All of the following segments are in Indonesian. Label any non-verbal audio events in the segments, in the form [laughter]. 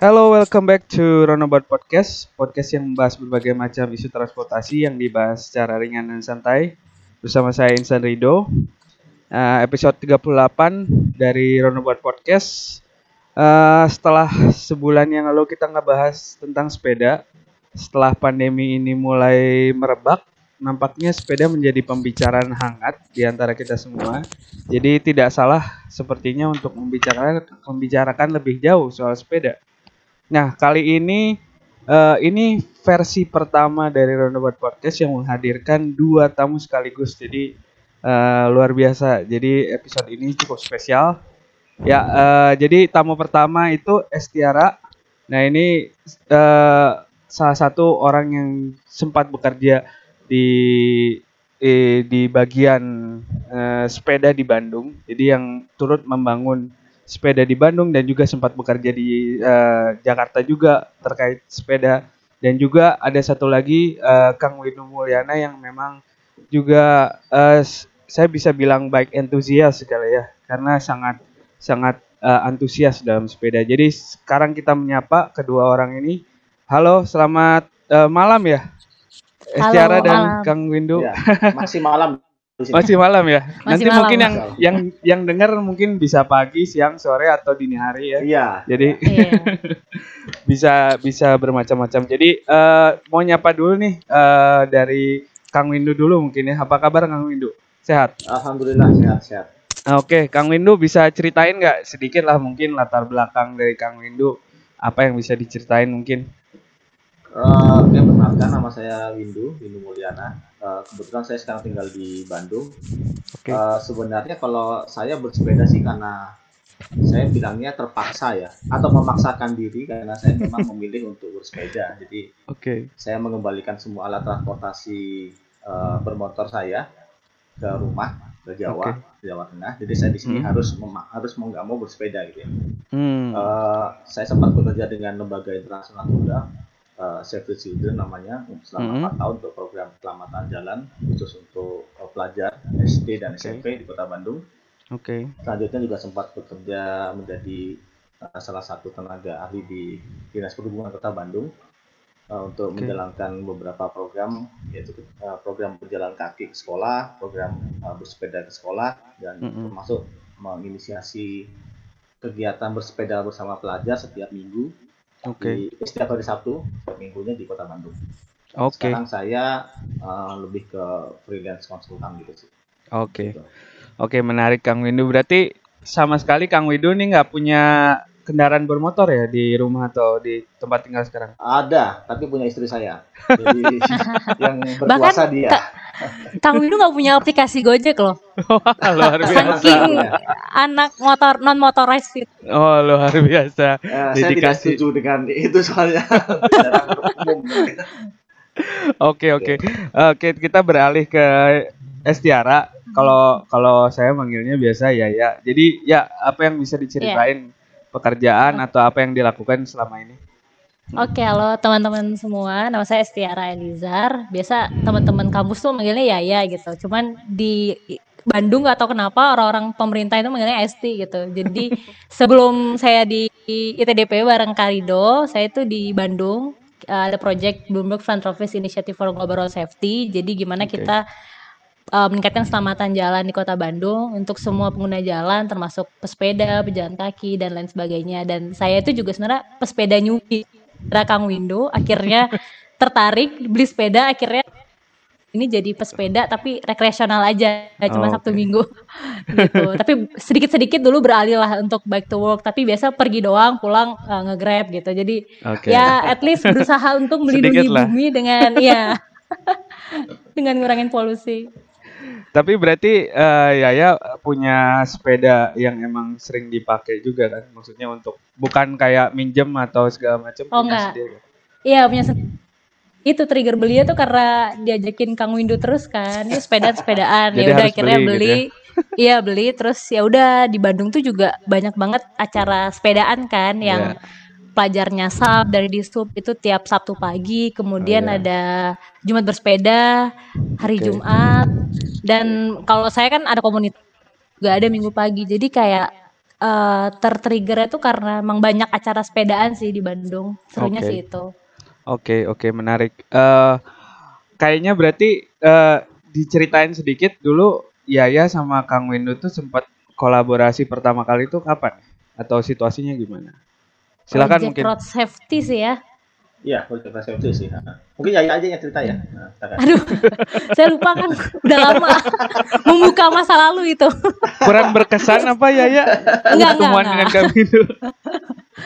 Hello, welcome back to Roundabout Podcast, podcast yang membahas berbagai macam isu transportasi yang dibahas secara ringan dan santai. Bersama saya Insan Rido. Uh, episode 38 dari Roundabout Podcast. Uh, setelah sebulan yang lalu kita ngebahas tentang sepeda, setelah pandemi ini mulai merebak, nampaknya sepeda menjadi pembicaraan hangat di antara kita semua. Jadi tidak salah sepertinya untuk membicarakan membicarakan lebih jauh soal sepeda. Nah, kali ini uh, ini versi pertama dari Roundabout Podcast yang menghadirkan dua tamu sekaligus. Jadi uh, luar biasa. Jadi episode ini cukup spesial. Ya, uh, jadi tamu pertama itu Estiara. Nah, ini uh, salah satu orang yang sempat bekerja di di, bagian uh, sepeda di Bandung. Jadi yang turut membangun sepeda di Bandung dan juga sempat bekerja di uh, Jakarta juga terkait sepeda dan juga ada satu lagi uh, Kang Winu Mulyana yang memang juga uh, saya bisa bilang baik entusias sekali ya karena sangat sangat uh, antusias dalam sepeda. Jadi sekarang kita menyapa kedua orang ini. Halo, selamat uh, malam ya. Estiara dan Kang Windu. Ya, masih malam masih malam ya. Masih Nanti malam, mungkin yang yang yang dengar mungkin bisa pagi, siang, sore atau dini hari ya. Iya. Jadi iya. [laughs] bisa bisa bermacam-macam. Jadi uh, mau nyapa dulu nih uh, dari Kang Windu dulu mungkin ya. Apa kabar Kang Windu? Sehat? Alhamdulillah sehat sehat. Oke, Kang Windu bisa ceritain nggak sedikit lah mungkin latar belakang dari Kang Windu apa yang bisa diceritain mungkin? Uh, ya perkenalkan nama saya Windu, Windu Mulyana. Uh, kebetulan saya sekarang tinggal di Bandung. Okay. Uh, sebenarnya kalau saya bersepeda sih karena saya bilangnya terpaksa ya, atau memaksakan diri karena saya memang [laughs] memilih untuk bersepeda. Jadi okay. saya mengembalikan semua alat transportasi uh, bermotor saya ke rumah ke Jawa, okay. Jawa Tengah. Jadi saya di sini hmm. harus harus mau nggak mau bersepeda gitu ya. Hmm. Uh, saya sempat bekerja dengan lembaga internasional juga uh, Save the Children namanya selama empat -hmm. tahun untuk program keselamatan jalan khusus untuk uh, pelajar SD dan okay. SMP di Kota Bandung. Oke. Okay. Selanjutnya juga sempat bekerja menjadi uh, salah satu tenaga ahli di Dinas Perhubungan Kota Bandung uh, untuk okay. menjalankan beberapa program yaitu uh, program berjalan kaki ke sekolah, program uh, bersepeda ke sekolah dan mm -hmm. termasuk menginisiasi kegiatan bersepeda bersama pelajar setiap minggu Oke. Okay. setiap hari Sabtu, setiap minggunya di Kota Bandung. Oke. Okay. Sekarang saya uh, lebih ke freelance konsultan gitu sih. Oke. Okay. Gitu. Oke, okay, menarik Kang Windu. Berarti sama sekali Kang Windu ini nggak punya kendaraan bermotor ya di rumah atau di tempat tinggal sekarang? Ada, tapi punya istri saya. [laughs] Jadi yang berkuasa Bahkan, dia. Kang Windu nggak punya aplikasi Gojek loh. luar biasa. Saking anak motor non motorized itu. Oh luar biasa. Ya, saya tidak setuju dengan itu soalnya. [laughs] Oke oke oke kita beralih ke Estiara. Kalau kalau saya manggilnya biasa ya ya. Jadi ya apa yang bisa diceritain yeah. pekerjaan atau apa yang dilakukan selama ini? Oke, halo teman-teman semua. Nama saya Estiara Elizar. Biasa teman-teman kampus tuh manggilnya Yaya gitu. Cuman di Bandung gak tahu kenapa orang-orang pemerintah itu manggilnya Esti gitu. Jadi [laughs] sebelum saya di ITDP bareng Karido, saya itu di Bandung ada project Bloomberg Philanthropist Initiative for Global Safety. Jadi gimana okay. kita uh, meningkatkan keselamatan jalan di Kota Bandung untuk semua pengguna jalan termasuk pesepeda, pejalan kaki dan lain sebagainya. Dan saya itu juga sebenarnya pesepeda nyubi Kang Window akhirnya [laughs] tertarik beli sepeda akhirnya ini jadi pesepeda tapi rekreasional aja cuma oh, Sabtu okay. Minggu. [laughs] Gitu. Tapi sedikit-sedikit dulu beralih lah untuk back to work tapi biasa pergi doang pulang uh, nge-grab gitu. Jadi okay. ya at least berusaha untuk melindungi bumi dengan ya [laughs] dengan ngurangin polusi tapi berarti uh, Yaya punya sepeda yang emang sering dipakai juga kan? Maksudnya untuk bukan kayak minjem atau segala macam. Oh enggak. Iya punya itu trigger belinya tuh karena diajakin Kang Windu terus kan ini sepeda sepedaan [laughs] ya udah akhirnya beli, beli gitu ya? [laughs] iya beli terus ya udah di Bandung tuh juga banyak banget acara sepedaan kan yang yeah pelajarnya sab dari di sub itu tiap Sabtu pagi, kemudian oh, iya. ada Jumat bersepeda, hari okay. Jumat, dan kalau saya kan ada komunitas juga ada Minggu pagi, jadi kayak uh, tertrigger itu karena emang banyak acara sepedaan sih di Bandung. Serunya Oke. sih itu. Oke, oke, menarik. Eh kayaknya berarti eh diceritain sedikit dulu Yaya sama Kang Windu tuh sempat kolaborasi pertama kali itu kapan? Atau situasinya gimana? Silakan Project mungkin. road safety sih ya. Iya, project resepsi sih. Nah, Mungkin ya aja yang cerita ya. Nah. Aduh, [laughs] saya lupa kan udah lama [laughs] membuka masa lalu itu. [laughs] Kurang berkesan apa Yaya? Enggak, Pertemuan enggak, dengan Kang Windu.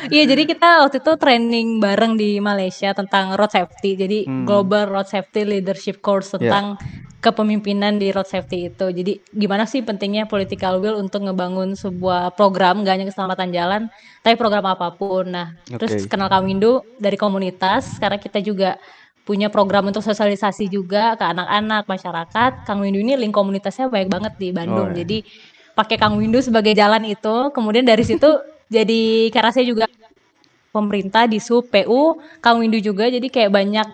Iya, jadi kita waktu itu training bareng di Malaysia tentang road safety. Jadi Hmm. Global Road Safety Leadership Course tentang kepemimpinan di road safety itu. Jadi gimana sih pentingnya political will untuk ngebangun sebuah program gak hanya keselamatan jalan, tapi program apa pun. Nah, terus Oke. kenal Kang Windu dari komunitas karena kita juga punya program untuk sosialisasi juga ke anak-anak masyarakat. Kang Windu ini link komunitasnya baik banget di Bandung. Oh, ya. Jadi pakai Kang Windu sebagai jalan itu, kemudian dari situ [laughs] jadi karena saya juga pemerintah di sub PU Kang Windu juga jadi kayak banyak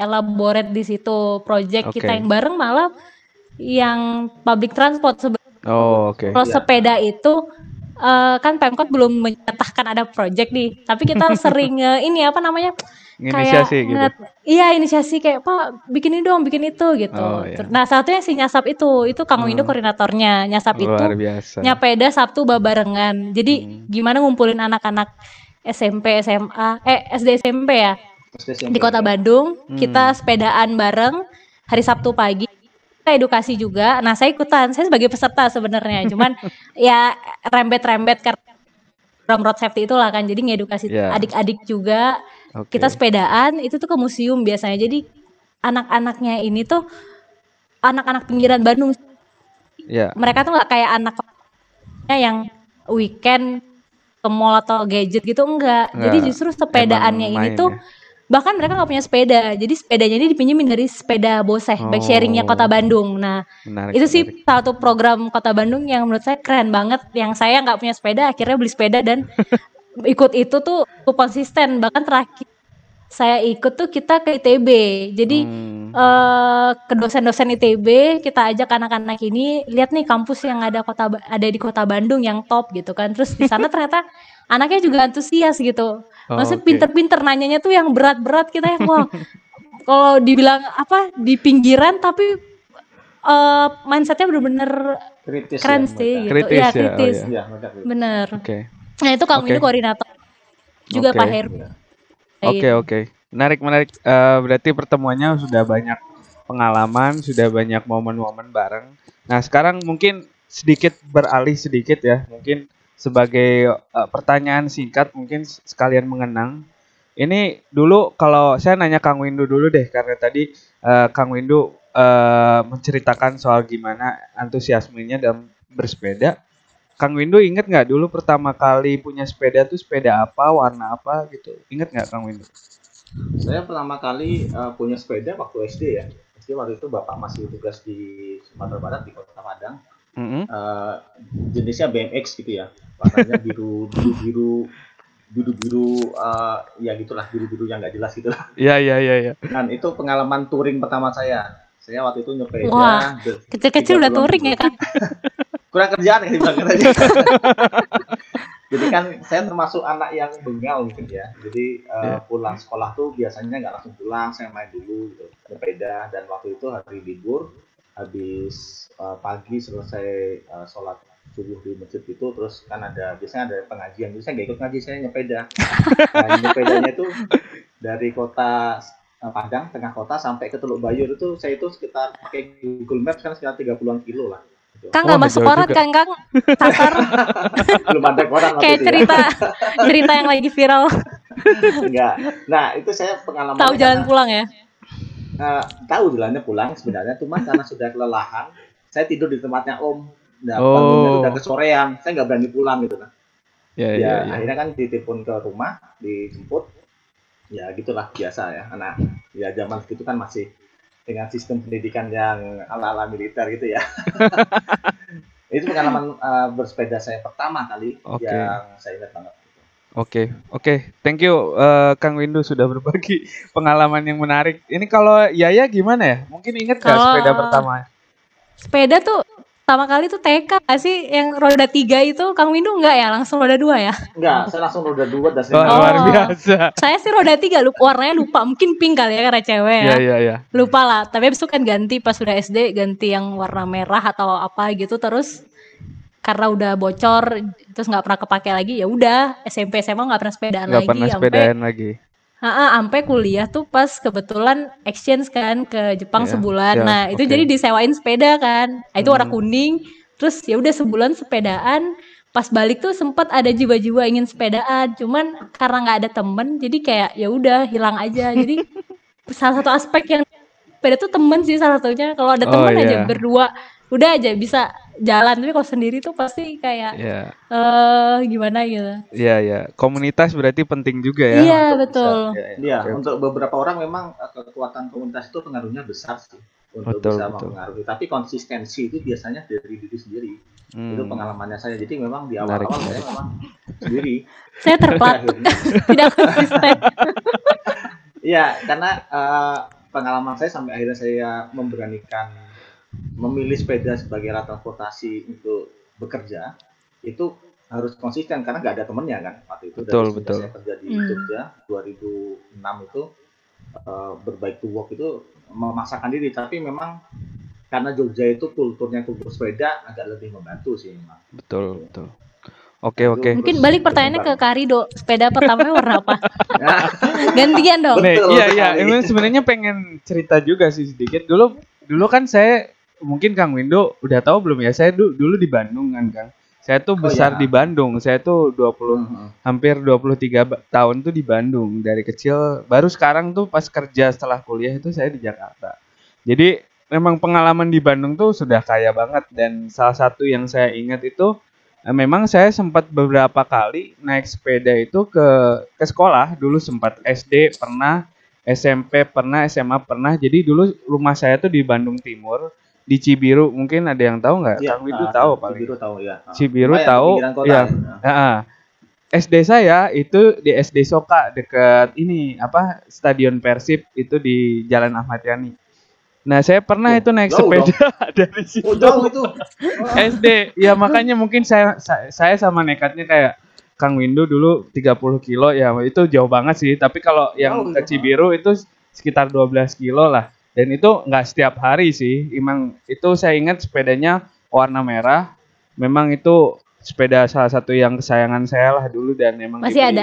elaborate di situ project Oke. kita yang bareng malah yang public transport sebenarnya Oh, oke. kalau Iya. sepeda itu eh, kan Pemkot belum menyatakan ada project nih tapi kita [laughs] sering eh, ini apa namanya Inisiasi gitu. nge- iya inisiasi kayak pak bikin ini dong bikin itu gitu Oh, iya. nah satunya si nyasap itu itu Kang Windu Hmm. koordinatornya nyasap itu Luar biasa. nyapeda Sabtu babarengan. Jadi Hmm. gimana ngumpulin anak-anak SMP, SMA, eh SD SMP ya di Kota. Bandung. Hmm. Kita sepedaan bareng hari Sabtu pagi. Kita edukasi juga. Nah, saya ikutan. Saya sebagai peserta sebenarnya. [laughs] Cuman ya rembet-rembet karena road safety itulah kan. Jadi ngedukasi Ya. adik-adik juga. Oke. Kita sepedaan itu tuh ke museum biasanya. Jadi anak-anaknya ini tuh anak-anak pinggiran Bandung Ya. mereka tuh nggak kayak anak yang weekend ke mall atau gadget gitu enggak. Jadi Enggak. justru sepedaannya ini tuh ya. Bahkan mereka nggak punya sepeda. Jadi sepedanya ini dipinjemin dari sepeda Boseh, bike sharingnya Oh. Kota Bandung. Nah, Menarik. itu sih menarik. satu program Kota Bandung yang menurut saya keren banget. Yang saya nggak punya sepeda akhirnya beli sepeda dan [laughs] ikut itu tuh konsisten. Bahkan terakhir saya ikut tuh kita ke ITB. Jadi Hmm. eh ke dosen-dosen ITB kita ajak anak-anak ini lihat nih kampus yang ada kota ada di kota Bandung yang top gitu kan terus di sana ternyata [laughs] anaknya juga antusias gitu Oh, maksudnya oke. pinter-pinter nanyanya tuh yang berat-berat kita yang wah kalau dibilang apa di pinggiran tapi eh mindsetnya bener-bener kritis keren ya, sih mereka. gitu Kritis ya ya, oh kritis ya. Iya, mereka kritis. bener Oke. nah itu Kang Oke. Windu koordinator juga Oke. Pak Heru Iya. Oke, oke. Menarik, menarik. Eh, berarti pertemuannya sudah banyak pengalaman, sudah banyak momen-momen bareng. Nah, sekarang mungkin sedikit beralih sedikit ya. Mungkin sebagai eh, pertanyaan singkat mungkin sekalian mengenang. Ini dulu kalau saya nanya Kang Windu dulu deh karena tadi eh, Kang Windu eh, menceritakan soal gimana antusiasmenya dalam bersepeda. Kang Windu inget nggak dulu pertama kali punya sepeda tuh sepeda apa, warna apa gitu? Ingat nggak Kang Windu? Saya pertama kali eh, punya sepeda waktu SD ya. SD waktu itu bapak masih tugas di Sumatera Barat di Kota Padang. Mm-mm. Eh, jenisnya BMX gitu ya. Warnanya biru [laughs] biru biru biru biru eh, ya gitulah biru biru yang nggak jelas gitu lah. Iya iya iya. iya. Dan itu pengalaman touring pertama saya. Saya waktu itu nyepeda. Wah, kecil-kecil udah 30-an touring ya kan [laughs] kurang kerjaan kayak dibilang [laughs] katanya. Jadi kan saya termasuk anak yang bengal mungkin ya. Jadi Iya. pulang sekolah tuh biasanya nggak langsung pulang, saya main dulu gitu, sepeda. Dan waktu itu hari libur, habis eh, pagi selesai eh, sholat subuh di masjid itu, terus kan ada biasanya ada pengajian. Jadi saya nggak ikut ngaji, saya nyepeda. [laughs] Nah, nyepedanya itu dari kota Padang, tengah kota sampai ke Teluk Bayur itu saya itu sekitar pakai Google Maps kan sekitar 30-an kilo lah. Kang nggak Wah, masuk juga. kan Kang Tatar [laughs] belum ada koran waktu kayak itu ya. cerita cerita yang lagi viral Enggak. Nah, itu saya pengalaman tahu jalan pulang ya tahu jalannya pulang sebenarnya cuma karena sudah kelelahan, saya tidur di tempatnya Om. Nah, Oh. bangunnya udah kesorean, saya nggak berani pulang gitu kan. Iya Ya, iya iya. akhirnya kan ditelepon ke rumah, dijemput. Ya, gitulah biasa ya. Anak ya zaman itu kan masih dengan sistem pendidikan yang ala-ala militer gitu ya. [laughs] itu pengalaman eh, bersepeda saya pertama kali Oke. yang saya ingat banget. Oke oke. Thank you eh, Kang Windu sudah berbagi [laughs] pengalaman yang menarik. Ini kalau Yaya gimana ya? Mungkin ingat nggak Kalau- sepeda pertama? sepeda tuh pertama kali tuh TK gak sih yang roda tiga itu Kang Windu enggak ya langsung roda dua ya? Enggak, saya langsung roda dua dan Oh, saya luar Oh. biasa. Saya sih roda tiga lupa warnanya lupa mungkin pink kali ya karena cewek ya. Iya iya iya. Lupa lah. Tapi abis itu kan ganti pas udah SD ganti yang warna merah atau apa gitu terus karena udah bocor terus nggak pernah kepake lagi ya udah SMP SMA nggak pernah sepedaan Nggak lagi pernah sampai sepedaan lagi. Sampai kuliah tuh pas kebetulan exchange kan ke Jepang Iya, sebulan. iya, nah, itu oke. jadi disewain sepeda kan. Nah, itu warna Hmm. kuning. Terus ya udah sebulan sepedaan. Pas balik tuh sempat ada jiwa-jiwa ingin sepedaan, cuman karena nggak ada temen, jadi kayak ya udah hilang aja. Jadi [laughs] salah satu aspek yang sepeda tuh temen sih salah satunya. Kalau ada Oh, temen aja iya. berdua, udah aja bisa jalan. Tapi kalau sendiri tuh pasti kayak Iya. eh gimana gitu. Iya iya. Komunitas berarti penting juga ya. Iya, untuk betul. iya, iya. Iya, oke. untuk beberapa orang memang eh, kekuatan komunitas itu pengaruhnya besar sih untuk Betul, bisa betul. mempengaruhi. Tapi konsistensi itu biasanya dari diri sendiri. Itu Hmm. pengalamannya saya. Jadi memang di awal-awal saya memang sendiri. [laughs] Saya [laughs] Akhirnya. tidak konsisten. [laughs] Iya, karena eh, pengalaman saya sampai akhirnya saya memberanikan memilih sepeda sebagai alat transportasi untuk bekerja itu harus konsisten karena nggak ada temennya kan waktu itu Betul, dari betul. saya kerja di Hmm. Jogja 2006 itu eh, berbike to work itu memaksakan diri tapi memang karena Jogja itu kulturnya kultur sepeda agak lebih membantu sih memang. Betul betul. Oke Itu oke. Mungkin terus balik pertanyaannya ke Karido, sepeda pertamanya warna apa? [laughs] Gantian dong. Betul iya iya, emang sebenarnya pengen cerita juga sih sedikit. Dulu dulu kan saya mungkin Kang Windo udah tahu belum ya? Saya du- dulu di Bandung kan, Kang. Saya tuh Oh, besar iya. di Bandung. Saya tuh 20 mhm. hampir 23 ba- tahun tuh di Bandung dari kecil. Baru sekarang tuh pas kerja setelah kuliah itu saya di Jakarta. Jadi memang pengalaman di Bandung tuh sudah kaya banget dan salah satu yang saya ingat itu eh, memang saya sempat beberapa kali naik sepeda itu ke ke sekolah. Dulu sempat SD pernah, SMP pernah, SMA pernah. Jadi dulu rumah saya tuh di Bandung Timur, di Cibiru. Mungkin ada yang tahu nggak? Iya, Kang Windu ah, tahu paling. Cibiru tahu ya. Ah. Cibiru Lumayan, tahu, ya. Heeh. SD saya itu di SD Soka deket ini apa Stadion Persib itu di Jalan Ahmad Yani. Nah saya pernah Oh, itu naik sepeda [laughs] dari situ. Oh jauh itu. [laughs] SD ya makanya mungkin saya sa- saya sama nekatnya kayak Kang Windu dulu 30 kilo ya itu jauh banget sih tapi kalau yang Jauh, ke ya. Cibiru itu sekitar 12 kilo lah dan itu nggak setiap hari sih. Emang itu saya ingat sepedanya warna merah. Memang itu sepeda salah satu yang kesayangan saya lah dulu dan emang Masih ada?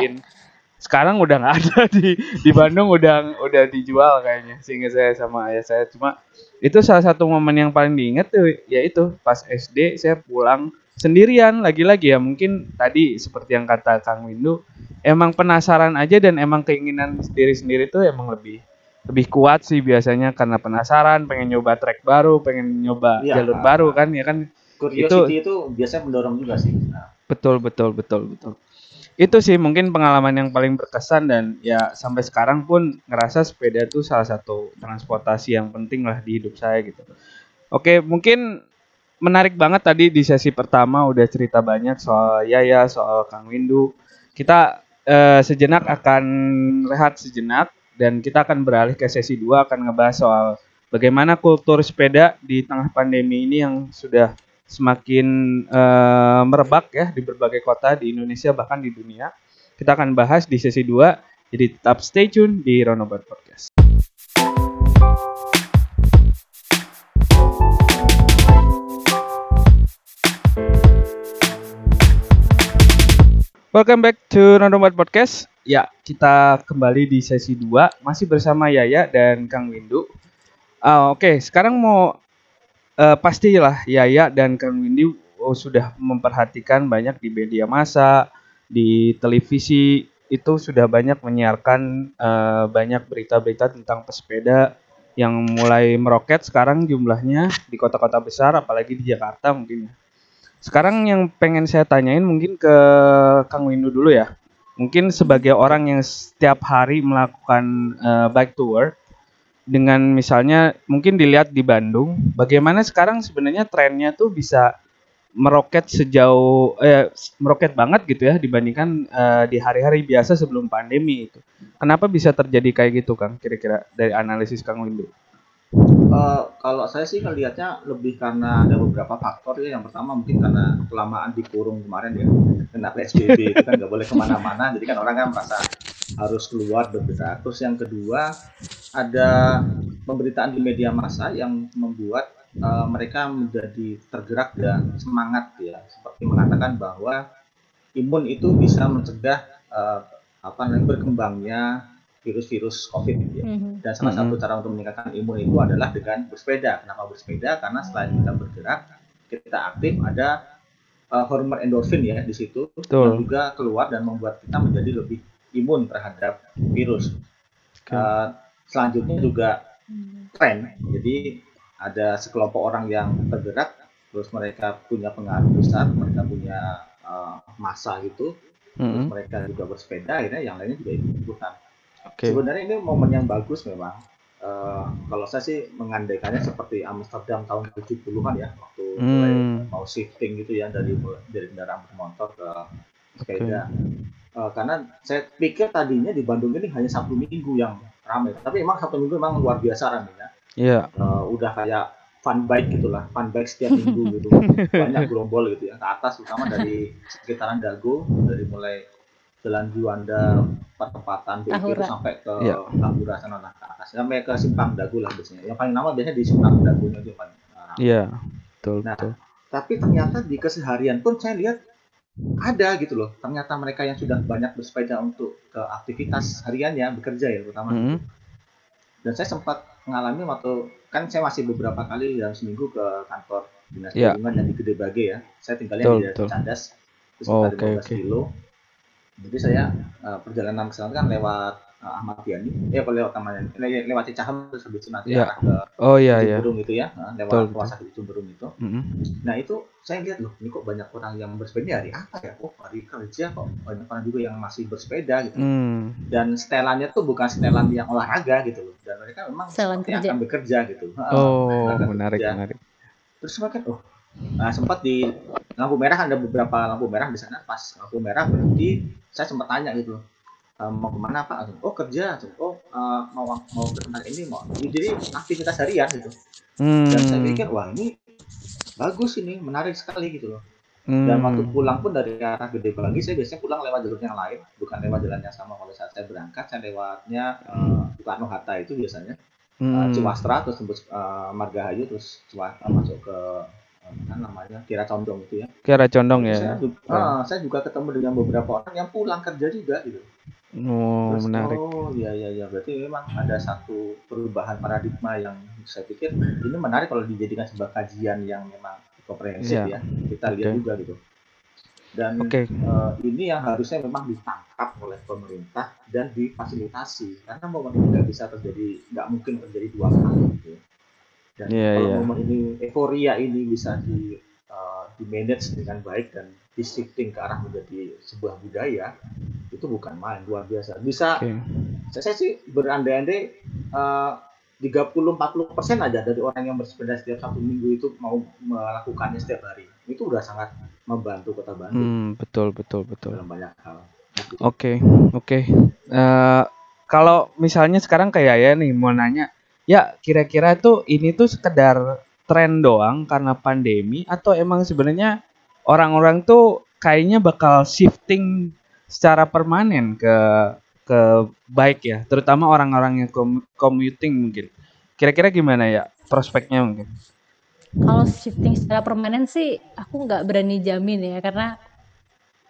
sekarang udah nggak ada di di Bandung udah udah dijual kayaknya sehingga saya sama ayah saya. Cuma itu salah satu momen yang paling diingat tuh yaitu pas SD saya pulang sendirian lagi-lagi ya. Mungkin tadi seperti yang kata Kang Windu emang penasaran aja dan emang keinginan diri sendiri tuh emang lebih lebih kuat sih biasanya karena penasaran pengen nyoba trek baru pengen nyoba Iya. jalur baru kan ya kan Curiosity itu, biasanya mendorong juga sih. Nah, Betul, betul, betul, betul. Itu sih mungkin pengalaman yang paling berkesan dan ya sampai sekarang pun ngerasa sepeda itu salah satu transportasi yang penting lah di hidup saya gitu. Oke, mungkin menarik banget tadi di sesi pertama udah cerita banyak soal Yaya, soal Kang Windu. Kita eh, sejenak akan rehat sejenak dan kita akan beralih ke sesi 2 akan ngebahas soal bagaimana kultur sepeda di tengah pandemi ini yang sudah semakin eh, merebak ya di berbagai kota di Indonesia bahkan di dunia. Kita akan bahas di sesi 2. Jadi tetap stay tune di Ronobat Podcast. Welcome back to Ronobat Podcast. Ya, kita kembali di sesi 2 masih bersama Yaya dan Kang Windu. Ah, Oke, sekarang mau eh, pastilah Yaya dan Kang Windu oh, sudah memperhatikan banyak di media massa, di televisi itu sudah banyak menyiarkan eh, banyak berita-berita tentang pesepeda yang mulai meroket sekarang jumlahnya di kota-kota besar apalagi di Jakarta mungkin ya. Sekarang yang pengen saya tanyain mungkin ke Kang Windu dulu ya. Mungkin sebagai orang yang setiap hari melakukan eh, bike to work dengan misalnya mungkin dilihat di Bandung, bagaimana sekarang sebenarnya trennya tuh bisa meroket sejauh eh, meroket banget gitu ya dibandingkan eh, di hari-hari biasa sebelum pandemi itu. Kenapa bisa terjadi kayak gitu Kang? Kira-kira dari analisis Kang Windu? Uh, kalau saya sih ngelihatnya lebih karena ada beberapa faktor ya. Yang pertama mungkin karena kelamaan dikurung kemarin ya, kena PSBB itu kan nggak boleh ke mana-mana, jadi kan orang kan merasa harus keluar bergerak. Terus yang kedua ada pemberitaan di media massa yang membuat uh, mereka menjadi tergerak dan semangat ya, seperti mengatakan bahwa imun itu bisa mencegah uh, apa berkembangnya virus-virus COVID gitu ya. Mm-hmm. Dan salah satu mm-hmm. cara untuk meningkatkan imun itu adalah dengan bersepeda. Kenapa bersepeda? Karena selain kita bergerak, kita aktif ada uh, hormon endorfin ya di situ Betul. yang juga keluar dan membuat kita menjadi lebih imun terhadap virus. Okay. Uh, selanjutnya juga tren. Jadi ada sekelompok orang yang bergerak, terus mereka punya pengaruh besar, mereka punya uh, masa gitu, mm-hmm. terus mereka juga bersepeda, akhirnya yang lainnya juga ikut ikutan. Okay. Sebenarnya ini momen yang bagus memang. Uh, kalau saya sih mengandaikannya seperti Amsterdam tahun 70-an ya, waktu hmm. mulai mau shifting gitu ya dari dari kendaraan bermotor ke sepeda. Okay. Uh, eh, karena saya pikir tadinya di Bandung ini hanya Sabtu Minggu yang ramai, tapi emang Sabtu Minggu memang luar biasa ramai ya. Iya. Yeah. Uh, udah kayak fun bike gitulah, fun bike setiap minggu gitu, [laughs] banyak gerombol gitu ya ke atas, terutama dari sekitaran Dago, dari mulai Jalan Juanda perempatan itu sampai ke yeah. Tahura sana lah ke atas sampai ke Simpang Dagu lah biasanya yang paling lama biasanya di Simpang Dagu itu paling iya betul nah betul. tapi ternyata di keseharian pun saya lihat ada gitu loh ternyata mereka yang sudah banyak bersepeda untuk ke aktivitas hariannya bekerja ya terutama mm -hmm. dan saya sempat mengalami waktu kan saya masih beberapa kali dalam seminggu ke kantor dinas yeah. yang di Gede Bage ya saya tinggalnya betul, di. Candas terus oh, okay, 15 okay. kilo jadi saya uh, perjalanan ke sana kan lewat uh, Ahmad Yani, eh kalau lewat taman le lewat Cicahem terus habis itu nanti yeah. arah ke oh, iya, iya. Burung itu ya, uh, lewat rumah sakit Burung itu. Mm -hmm. Nah itu saya lihat loh, ini kok banyak orang yang bersepeda hari apa ya? Oh hari kerja kok banyak orang juga yang masih bersepeda gitu. Mm. Dan setelannya tuh bukan setelan yang olahraga gitu loh, dan mereka memang setelan kerja. akan bekerja gitu. Oh menarik bekerja. menarik. Terus mereka oh Nah, sempat di lampu merah ada beberapa lampu merah di sana. Pas lampu merah berhenti, saya sempat tanya gitu, e, mau ke mana Pak? Oh kerja. Oh uh, mau mau ke tempat ini mau. Jadi aktivitas harian gitu. Hmm. Dan saya pikir wah ini bagus ini, menarik sekali gitu loh. Hmm. Dan waktu pulang pun dari arah Gede Bagi, saya biasanya pulang lewat jalur yang lain, bukan lewat jalan yang sama. Kalau saat saya berangkat, saya lewatnya uh, Soekarno Hatta itu biasanya. Hmm. Uh, Ciwastra, terus tembus uh, Margahayu, terus Ciwastra masuk ke kan namanya Kira Condong itu ya. Kira Condong ya. Saya juga, ah, saya juga ketemu dengan beberapa orang yang pulang kerja juga gitu. Oh, Terus, menarik. Oh, iya iya iya berarti memang ada satu perubahan paradigma yang saya pikir ini menarik kalau dijadikan sebuah kajian yang memang komprehensif yeah. ya. Kita okay. lihat juga gitu. Dan okay. uh, eh, ini yang harusnya memang ditangkap oleh pemerintah dan difasilitasi karena momen ini nggak bisa terjadi, nggak mungkin terjadi dua kali gitu. Dan yeah, kalau yeah. momen ini euforia ini bisa di uh, di manage dengan baik dan di shifting ke arah menjadi sebuah budaya itu bukan main luar biasa. Bisa okay. saya, sih berandai-andai uh, 30-40 persen aja dari orang yang bersepeda setiap satu minggu itu mau melakukannya setiap hari itu udah sangat membantu kota Bandung. Hmm, betul betul betul. Dalam banyak hal. Oke okay, oke. Okay. Uh, eh, kalau misalnya sekarang kayak ya nih mau nanya ya kira-kira tuh ini tuh sekedar tren doang karena pandemi atau emang sebenarnya orang-orang tuh kayaknya bakal shifting secara permanen ke ke baik ya, terutama orang-orang yang commuting mungkin. Kira-kira gimana ya prospeknya mungkin? Kalau shifting secara permanen sih aku nggak berani jamin ya karena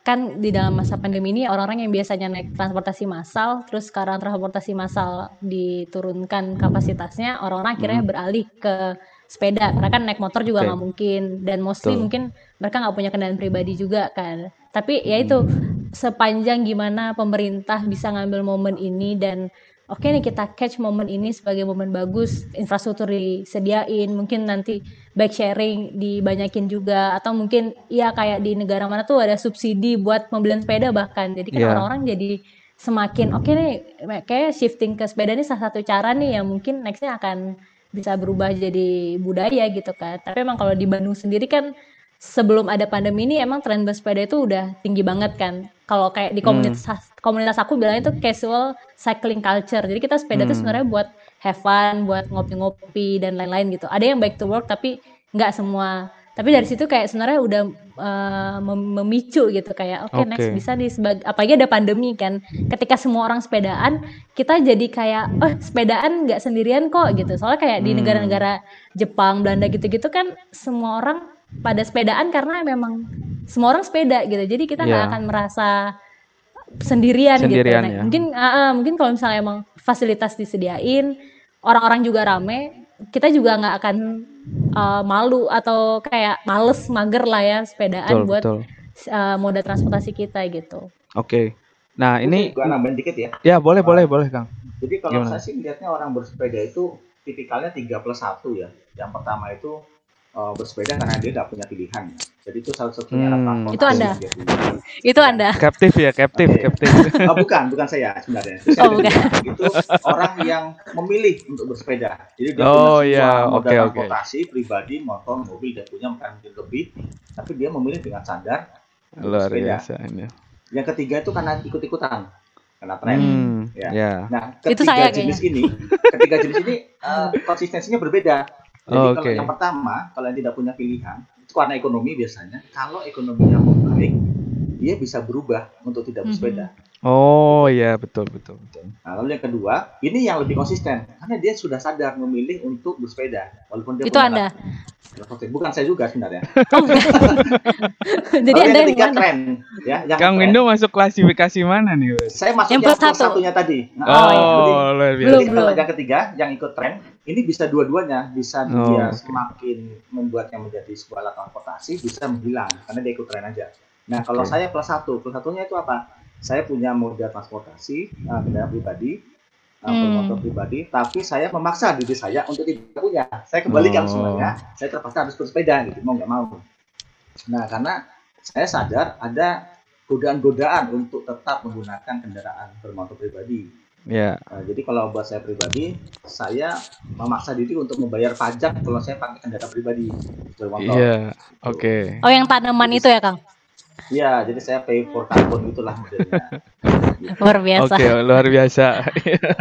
kan di dalam masa pandemi ini orang-orang yang biasanya naik transportasi massal terus sekarang transportasi massal diturunkan kapasitasnya orang-orang akhirnya hmm. beralih ke sepeda karena kan naik motor juga nggak okay. mungkin dan mostly mungkin mereka nggak punya kendaraan pribadi juga kan tapi ya itu hmm. sepanjang gimana pemerintah bisa ngambil momen ini dan oke nih kita catch momen ini sebagai momen bagus infrastruktur disediain mungkin nanti bike sharing dibanyakin juga atau mungkin ya kayak di negara mana tuh ada subsidi buat pembelian sepeda bahkan jadi kan yeah. orang-orang jadi semakin oke okay nih kayak shifting ke sepeda ini salah satu cara nih yang mungkin nextnya akan bisa berubah jadi budaya gitu kan tapi emang kalau di Bandung sendiri kan sebelum ada pandemi ini emang tren bersepeda itu udah tinggi banget kan. Kalau kayak di komunitas hmm. komunitas aku bilangnya itu casual cycling culture. Jadi kita sepeda itu hmm. sebenarnya buat have fun, buat ngopi-ngopi dan lain-lain gitu. Ada yang back to work tapi nggak semua. Tapi dari situ kayak sebenarnya udah uh, memicu gitu kayak oke okay, okay. next bisa di sebagai apalagi ada pandemi kan. Ketika semua orang sepedaan, kita jadi kayak oh sepedaan nggak sendirian kok gitu. Soalnya kayak hmm. di negara-negara Jepang, Belanda gitu-gitu kan semua orang pada sepedaan karena memang semua orang sepeda gitu. Jadi kita nggak yeah. akan merasa sendirian, gitu. sendirian gitu. Nah, ya. Mungkin uh, mungkin kalau misalnya emang fasilitas disediain, orang-orang juga rame, kita juga nggak akan uh, malu atau kayak males mager lah ya sepedaan betul, buat betul. Uh, moda transportasi kita gitu. Oke. Okay. Nah, ini gua nambahin dikit ya. Ya, boleh, uh, boleh, boleh, Kang. Jadi kalau Gimana? saya sih melihatnya orang bersepeda itu tipikalnya 3 plus 1 ya. Yang pertama itu uh, bersepeda karena dia nggak punya pilihan. Jadi itu salah satunya hmm. Itu Anda. itu Anda. Captive ya, captive, okay. captive. [laughs] oh, bukan, bukan saya sebenarnya. Itu, oh, bukan. itu orang yang memilih untuk bersepeda. Jadi dia oh, punya yeah. moda okay, transportasi okay. pribadi, motor, mobil, dia punya mungkin lebih, tapi dia memilih dengan sadar Luar biasa ini. Yang ketiga itu karena ikut-ikutan karena tren. Hmm, ya. Yeah. Nah, ketiga itu saya jenis kayaknya. ini, ketiga jenis ini uh, konsistensinya berbeda. Jadi oh, kalau yang pertama, kalau yang tidak punya pilihan, karena ekonomi biasanya. Kalau ekonominya baik, dia bisa berubah untuk tidak bersepeda. Oh iya betul betul betul. Nah, lalu yang kedua, ini yang lebih konsisten karena dia sudah sadar memilih untuk bersepeda walaupun dia itu anda. Bukan saya juga sebenarnya. Oh, [laughs] Jadi anda yang ketiga tren, ya. Yang Kang Windu masuk klasifikasi mana nih? Saya masuk yang, yang plus satunya tadi. Nah, oh, oh luar biasa. Belum, belum. yang ketiga, yang ikut tren, ini bisa dua-duanya, bisa oh, dia okay. semakin membuatnya menjadi sebuah alat transportasi, bisa menghilang karena dia ikut tren aja. Nah, kalau okay. saya plus satu, plus satunya itu apa? Saya punya moda transportasi, uh, kendaraan pribadi, uh, hmm. motor pribadi, tapi saya memaksa diri saya untuk tidak punya. Saya kembalikan oh. sebenarnya, saya terpaksa harus bersepeda gitu, mau nggak mau. Nah, karena saya sadar ada godaan-godaan untuk tetap menggunakan kendaraan bermotor pribadi. Ya. Yeah. Nah, jadi kalau buat saya pribadi, saya memaksa diri untuk membayar pajak kalau saya pakai kendaraan pribadi bermotor. Iya, yeah. oke. Okay. Oh, yang tanaman jadi, itu ya, Kang? Iya, jadi saya pay for carbon itulah modelnya. [laughs] luar biasa. Oke, okay, luar biasa.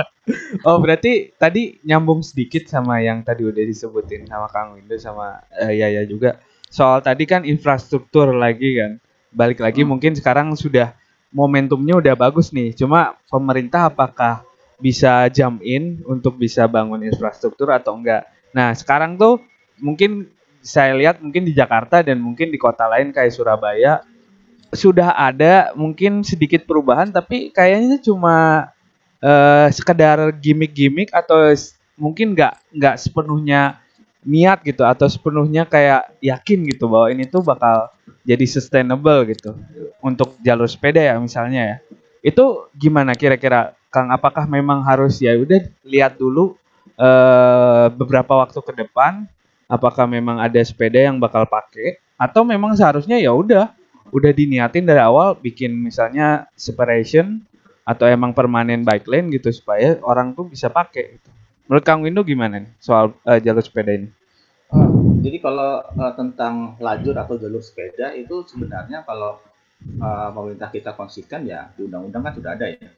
[laughs] oh, berarti tadi nyambung sedikit sama yang tadi udah disebutin sama Kang Windu sama uh, Yaya juga soal tadi kan infrastruktur lagi kan. Balik lagi hmm. mungkin sekarang sudah momentumnya udah bagus nih. Cuma pemerintah apakah bisa jump in untuk bisa bangun infrastruktur atau enggak? Nah, sekarang tuh mungkin saya lihat mungkin di Jakarta dan mungkin di kota lain kayak Surabaya sudah ada mungkin sedikit perubahan tapi kayaknya cuma uh, sekedar gimmick-gimmick atau mungkin nggak nggak sepenuhnya niat gitu atau sepenuhnya kayak yakin gitu bahwa ini tuh bakal jadi sustainable gitu untuk jalur sepeda ya misalnya ya. Itu gimana kira-kira Kang apakah memang harus ya udah lihat dulu uh, beberapa waktu ke depan apakah memang ada sepeda yang bakal pakai atau memang seharusnya ya udah udah diniatin dari awal bikin misalnya separation atau emang permanen bike lane gitu supaya orang tuh bisa pakai gitu. Menurut Kang Windu gimana nih soal uh, jalur sepeda ini? Uh, jadi kalau uh, tentang lajur atau jalur sepeda itu sebenarnya kalau uh, pemerintah kita konsisten ya di undang-undang kan sudah ada ya.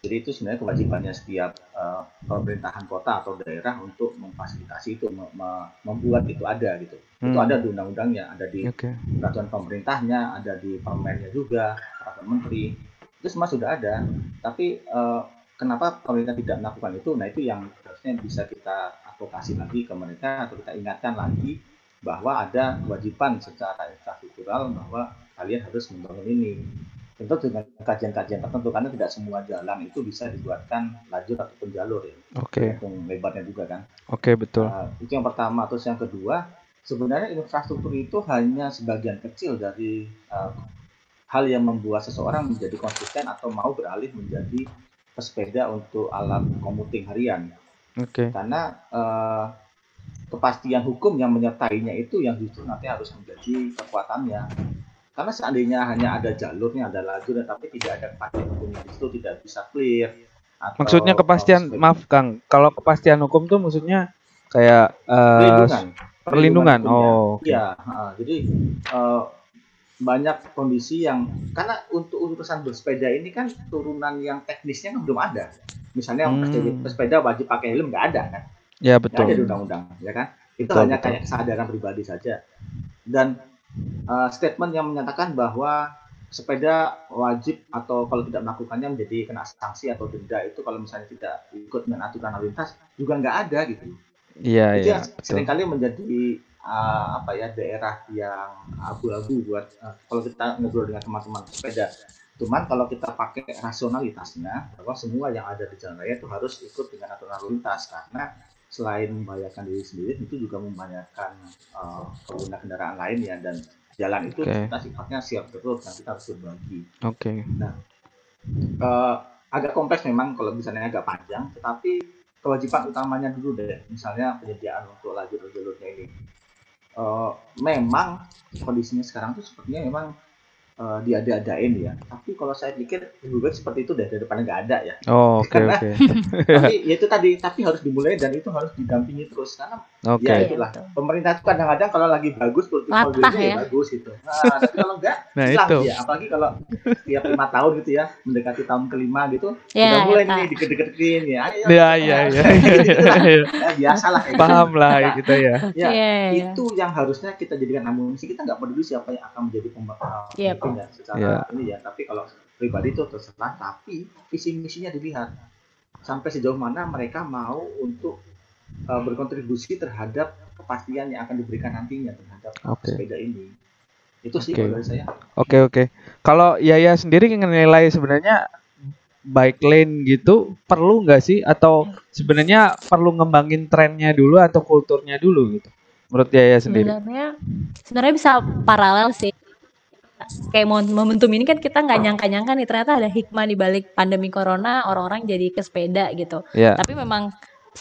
Jadi itu sebenarnya kewajibannya setiap uh, pemerintahan kota atau daerah untuk memfasilitasi itu, mem membuat itu ada gitu. Hmm. Itu ada di undang-undangnya, ada di okay. peraturan pemerintahnya, ada di permennya juga, peraturan menteri. Itu semua sudah ada. Tapi uh, kenapa pemerintah tidak melakukan itu? Nah itu yang harusnya bisa kita advokasi lagi ke mereka atau kita ingatkan lagi bahwa ada kewajiban secara infrastruktural bahwa kalian harus membangun ini. Tentu dengan kajian-kajian tertentu karena tidak semua jalan itu bisa dibuatkan lajur ataupun jalur ya. Oke. Okay. lebarnya juga kan. Oke okay, betul. Uh, itu yang pertama. Terus yang kedua, sebenarnya infrastruktur itu hanya sebagian kecil dari uh, hal yang membuat seseorang menjadi konsisten atau mau beralih menjadi pesepeda untuk alat komuting harian. Oke. Okay. Karena uh, kepastian hukum yang menyertainya itu yang justru nanti harus menjadi kekuatannya. Karena seandainya hanya ada jalurnya, ada lajurnya, tapi tidak ada kepastian hukumnya itu tidak bisa clear. Atau, maksudnya kepastian, atau maaf Kang, kalau kepastian hukum tuh maksudnya kayak uh, perlindungan. Perlindungan, oh. Iya, okay. uh, jadi uh, banyak kondisi yang karena untuk urusan bersepeda ini kan turunan yang teknisnya kan belum ada. Misalnya hmm. pesepeda wajib pakai helm nggak ada kan? Ya betul. Nggak ada undang-undang, ya kan? Itu betul, hanya betul. kayak kesadaran pribadi saja. Dan uh, statement yang menyatakan bahwa sepeda wajib atau kalau tidak melakukannya menjadi kena sanksi atau denda itu kalau misalnya tidak ikut dengan aturan lalu lintas juga nggak ada gitu. Iya iya. Seringkali menjadi uh, apa ya daerah yang abu-abu buat uh, kalau kita ngobrol dengan teman-teman sepeda. Cuman kalau kita pakai rasionalitasnya bahwa semua yang ada di jalan raya itu harus ikut dengan aturan lalu lintas karena selain membahayakan diri sendiri itu juga membahayakan uh, pengguna kendaraan lain ya dan jalan itu okay. kita sifatnya siap terus dan kita harus berbagi. Oke. Okay. Nah, uh, agak kompleks memang kalau misalnya agak panjang, tetapi kewajiban utamanya dulu deh, misalnya penyediaan untuk lajur-lajurnya ini. Uh, memang kondisinya sekarang tuh sepertinya memang uh, diada-adain ya. Tapi kalau saya pikir lebih baik seperti itu deh daripada nggak ada ya. Oh, oke okay, oke. Okay. [laughs] tapi ya itu tadi tapi harus dimulai dan itu harus didampingi terus karena okay. ya itulah ya, pemerintah itu kadang-kadang kalau lagi bagus politik ya. ya bagus gitu. Nah, [laughs] tapi kalau enggak nah, itu. ya apalagi kalau tiap lima tahun gitu ya mendekati tahun kelima gitu ya, udah mulai ya, nih deket-deketin ya. Ayo, ya [laughs] ya ya. ya biasalah kayak Paham gitu. lah nah, gitu ya. Ya, ya, itu yang harusnya kita jadikan amunisi kita nggak peduli siapa yang akan menjadi pembakar. Iya, ya secara yeah. ini ya tapi kalau pribadi itu terserah tapi visi misinya dilihat sampai sejauh mana mereka mau untuk uh, berkontribusi terhadap kepastian yang akan diberikan nantinya terhadap okay. sepeda ini itu sih okay. dari saya oke okay, oke okay. kalau Yaya sendiri nilai sebenarnya bike lane gitu perlu nggak sih atau sebenarnya perlu ngembangin trennya dulu atau kulturnya dulu gitu menurut Yaya sendiri sebenarnya sebenarnya bisa paralel sih kayak momentum ini kan kita nggak nyangka-nyangka nih ternyata ada hikmah di balik pandemi corona orang-orang jadi ke sepeda gitu. Yeah. Tapi memang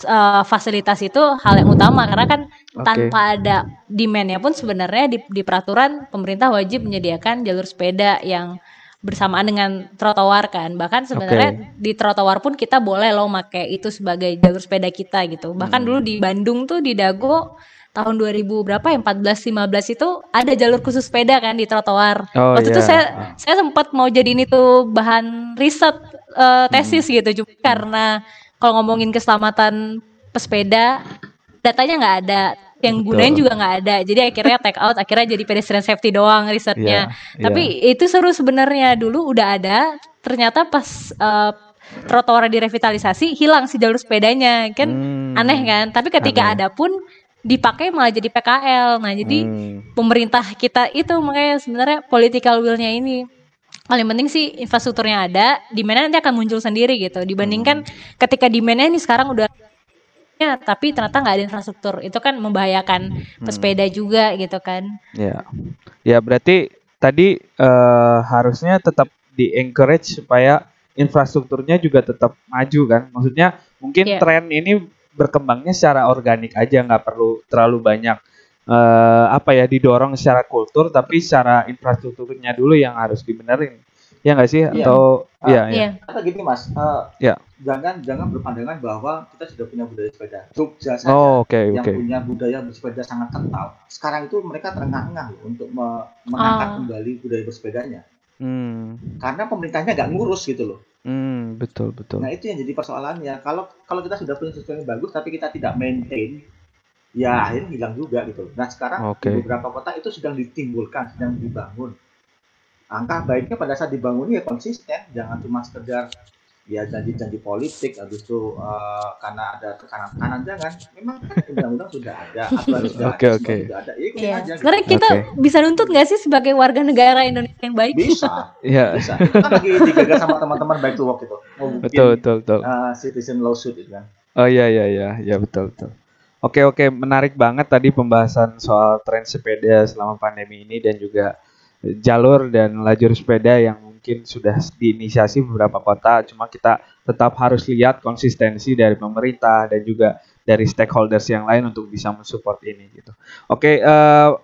uh, fasilitas itu hal yang utama karena kan okay. tanpa ada demandnya pun sebenarnya di, di peraturan pemerintah wajib menyediakan jalur sepeda yang bersamaan dengan trotoar kan bahkan sebenarnya okay. di trotoar pun kita boleh loh pakai itu sebagai jalur sepeda kita gitu bahkan hmm. dulu di Bandung tuh di Dago tahun 2000 berapa ya 14 15 itu ada jalur khusus sepeda kan di trotoar. Oh, Waktu yeah. itu saya saya sempat mau jadi ini tuh bahan riset uh, tesis hmm. gitu cuma karena kalau ngomongin keselamatan pesepeda datanya nggak ada. Yang gunain juga nggak ada. Jadi akhirnya take out akhirnya jadi pedestrian safety doang risetnya. Yeah, tapi yeah. itu seru sebenarnya. Dulu udah ada ternyata pas uh, trotoar direvitalisasi hilang si jalur sepedanya kan? Hmm, aneh kan? Tapi ketika aneh. ada pun dipakai malah jadi PKL. Nah, jadi hmm. pemerintah kita itu makanya sebenarnya political will-nya ini paling penting sih infrastrukturnya ada, di mana nanti akan muncul sendiri gitu. Dibandingkan hmm. ketika demand-nya ini sekarang udah ya, tapi ternyata nggak ada infrastruktur. Itu kan membahayakan hmm. pesepeda juga gitu kan. Ya. Ya, berarti tadi uh, harusnya tetap di encourage supaya infrastrukturnya juga tetap maju kan. Maksudnya mungkin yeah. tren ini berkembangnya secara organik aja nggak perlu terlalu banyak uh, apa ya didorong secara kultur tapi secara infrastrukturnya dulu yang harus dibenerin ya nggak sih iya. atau uh, iya iya kata gini mas uh, ya jangan jangan berpandangan bahwa kita sudah punya budaya sepeda Jogja saja oh, okay, yang okay. punya budaya bersepeda sangat kental sekarang itu mereka terengah-engah untuk me mengangkat uh. kembali budaya bersepedanya hmm. karena pemerintahnya nggak ngurus gitu loh Hmm, betul betul. Nah itu yang jadi persoalannya. Kalau kalau kita sudah punya sesuatu yang bagus tapi kita tidak maintain, ya akhirnya hilang juga gitu. Nah sekarang okay. di beberapa kota itu sedang ditimbulkan, sedang dibangun. Angka baiknya pada saat dibangun ya konsisten, jangan cuma sekedar ya janji-janji politik habis itu uh, karena ada tekanan-tekanan jangan memang kan undang-undang sudah ada aturan sudah okay, ada okay. sudah ada ya, iya. aja sebenarnya gitu. kita okay. bisa nuntut nggak sih sebagai warga negara Indonesia yang baik bisa [laughs] yeah. bisa kan lagi digagas sama teman-teman baik to work itu mau betul betul betul uh, citizen lawsuit itu kan oh iya iya iya ya betul betul Oke oke menarik banget tadi pembahasan soal tren sepeda selama pandemi ini dan juga jalur dan lajur sepeda yang mungkin sudah diinisiasi beberapa kota, cuma kita tetap harus lihat konsistensi dari pemerintah dan juga dari stakeholders yang lain untuk bisa mensupport ini gitu. Oke, uh,